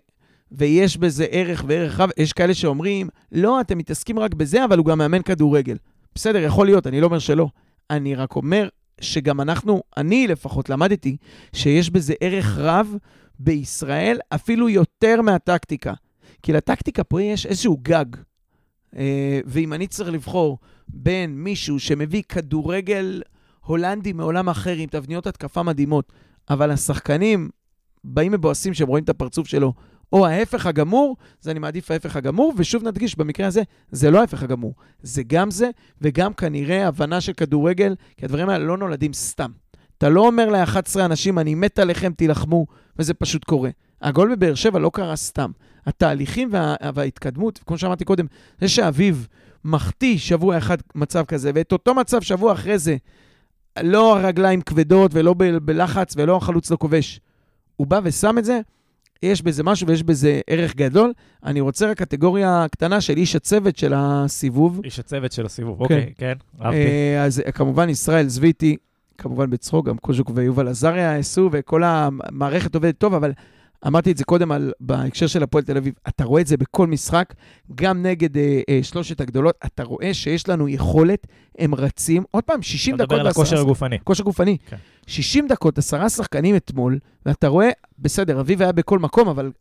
ויש בזה ערך וערך רב. יש כאלה שאומרים, לא, אתם מתעסקים רק בזה, אבל הוא גם מאמן כדורגל. בסדר, יכול להיות, אני לא אומר שלא. אני רק אומר שגם אנחנו, אני לפחות למדתי, שיש בזה ערך רב בישראל, אפילו יותר מהטקטיקה. כי לטקטיקה פה יש איזשהו גג. אה, ואם אני צריך לבחור בין מישהו שמביא כדורגל הולנדי מעולם אחר עם תבניות התקפה מדהימות, אבל השחקנים באים מבואסים שהם רואים את הפרצוף שלו, או ההפך הגמור, אז אני מעדיף ההפך הגמור, ושוב נדגיש, במקרה הזה, זה לא ההפך הגמור. זה גם זה, וגם כנראה הבנה של כדורגל, כי הדברים האלה לא נולדים סתם. אתה לא אומר ל-11 אנשים, אני מת עליכם, תילחמו, וזה פשוט קורה. הגול בבאר שבע לא קרה סתם. התהליכים וה, וההתקדמות, כמו שאמרתי קודם, זה שאביב מחטיא שבוע אחד מצב כזה, ואת אותו מצב שבוע אחרי זה, לא הרגליים כבדות ולא ב- בלחץ ולא החלוץ לא כובש. הוא בא ושם את זה, יש בזה משהו ויש בזה ערך גדול. אני רוצה רק קטגוריה קטנה של איש הצוות של הסיבוב. איש הצוות של הסיבוב, אוקיי, כן, אהבתי. אה, אז כמובן ישראל זוויטי, כמובן בצחוק, גם קוז'וק ויובל עזריה עשו, וכל המערכת עובדת טוב, אבל אמרתי את זה קודם על, בהקשר של הפועל תל אביב, אתה רואה את זה בכל משחק, גם נגד אה, אה, שלושת הגדולות, אתה רואה שיש לנו יכולת, הם רצים, עוד פעם, 60 אתה דקות מדבר על הכושר הגופני. כושר גופני. כן. 60 דקות, עשרה שחקנים אתמול, ואתה רואה, בסדר, אביב היה בכל מקום, אבל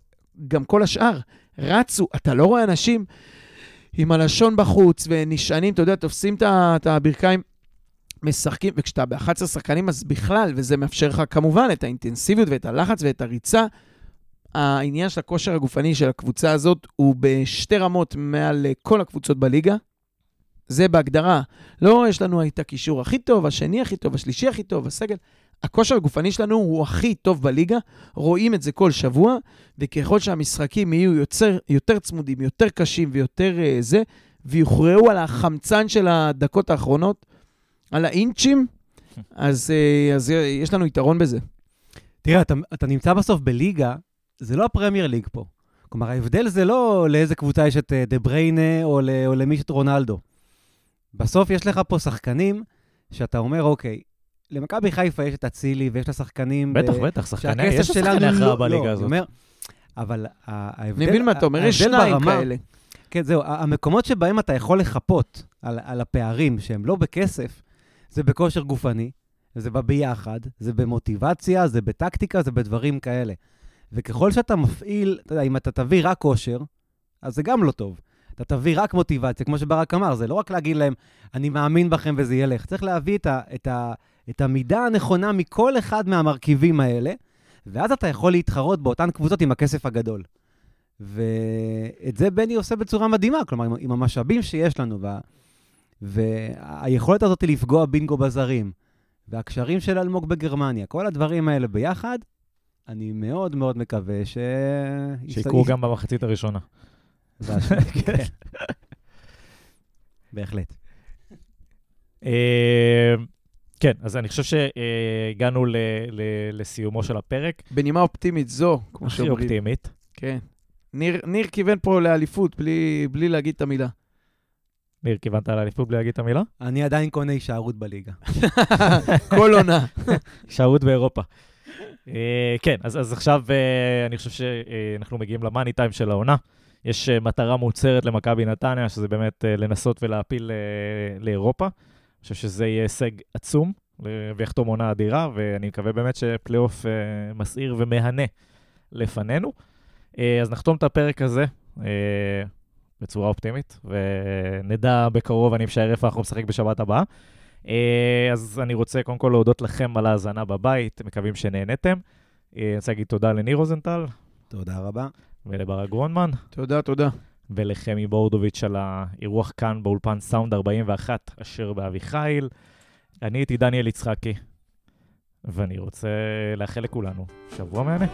גם כל השאר רצו. אתה לא רואה אנשים עם הלשון בחוץ ונשענים, אתה יודע, תופסים את הברכיים, משחקים, וכשאתה ב-11 שחקנים, אז בכלל, וזה מאפשר לך כמובן את האינטנסיביות ואת הלחץ ואת הריצה. העניין של הכושר הגופני של הקבוצה הזאת הוא בשתי רמות מעל אה, כל הקבוצות בליגה. זה בהגדרה. לא, יש לנו את הקישור הכי טוב, השני הכי טוב, השלישי הכי טוב, הסגל. הכושר הגופני שלנו הוא הכי טוב בליגה, רואים את זה כל שבוע, וככל שהמשחקים יהיו יותר, יותר צמודים, יותר קשים ויותר uh, זה, ויוכרעו על החמצן של הדקות האחרונות, על האינצ'ים, אז, uh, אז יש לנו יתרון בזה. תראה, אתה, אתה נמצא בסוף בליגה, זה לא הפרמייר ליג פה. כלומר, ההבדל זה לא לאיזה קבוצה יש את אה, דה בריינה או, או למי יש את רונלדו. בסוף יש לך פה שחקנים שאתה אומר, אוקיי, למכבי חיפה יש את אצילי ויש לה שחקנים... בטח, ב- בטח, שחקני, יש שחקני הכרעה לא- בליגה לא, הזאת. אומר, אבל ההבדל... אני מבין מה אתה אומר, יש שניים ברמה- כאלה. כן, זהו, המקומות שבהם אתה יכול לחפות על, על הפערים שהם לא בכסף, זה בכושר גופני, זה בביחד, זה במוטיבציה, זה בטקטיקה, זה בדברים כאלה. וככל שאתה מפעיל, אתה יודע, אם אתה תביא רק כושר, אז זה גם לא טוב. אתה תביא רק מוטיבציה, כמו שברק אמר, זה לא רק להגיד להם, אני מאמין בכם וזה ילך. צריך להביא את, ה, את, ה, את המידה הנכונה מכל אחד מהמרכיבים האלה, ואז אתה יכול להתחרות באותן קבוצות עם הכסף הגדול. ואת זה בני עושה בצורה מדהימה, כלומר, עם, עם המשאבים שיש לנו, וה, והיכולת הזאת לפגוע בינגו בזרים, והקשרים של אלמוג בגרמניה, כל הדברים האלה ביחד, אני מאוד מאוד מקווה ש... שיקרו גם במחצית הראשונה. השם. [LAUGHS] כן. בהחלט. אה, כן, אז אני חושב שהגענו ל- ל- לסיומו של הפרק. בנימה אופטימית זו, כמו הכי שאומרים. אופטימית. כן. ניר, ניר כיוון פה לאליפות בלי, בלי להגיד את המילה. ניר, כיוונת לאליפות בלי להגיד את המילה? אני עדיין קונה הישארות בליגה. [LAUGHS] כל עונה. [LAUGHS] שערות באירופה. אה, כן, אז, אז עכשיו אה, אני חושב שאנחנו מגיעים למאני טיים של העונה. יש אה, מטרה מוצהרת למכבי נתניה, שזה באמת אה, לנסות ולהפיל אה, לאירופה. אני חושב שזה יהיה הישג עצום, ויחתום עונה אדירה, ואני מקווה באמת שפלייאוף אה, מסעיר ומהנה לפנינו. אה, אז נחתום את הפרק הזה אה, בצורה אופטימית, ונדע בקרוב, אני משער איפה אנחנו נשחק בשבת הבאה. אה, אז אני רוצה קודם כל להודות לכם על ההאזנה בבית, מקווים שנהנתם. אה, אני רוצה להגיד תודה לניר רוזנטל תודה רבה. ולברק גרונמן, תודה, תודה. ולחמי בורדוביץ' על האירוח כאן באולפן סאונד 41, אשר באביחיל. אני הייתי דניאל יצחקי, ואני רוצה לאחל לכולנו שבוע מהנה.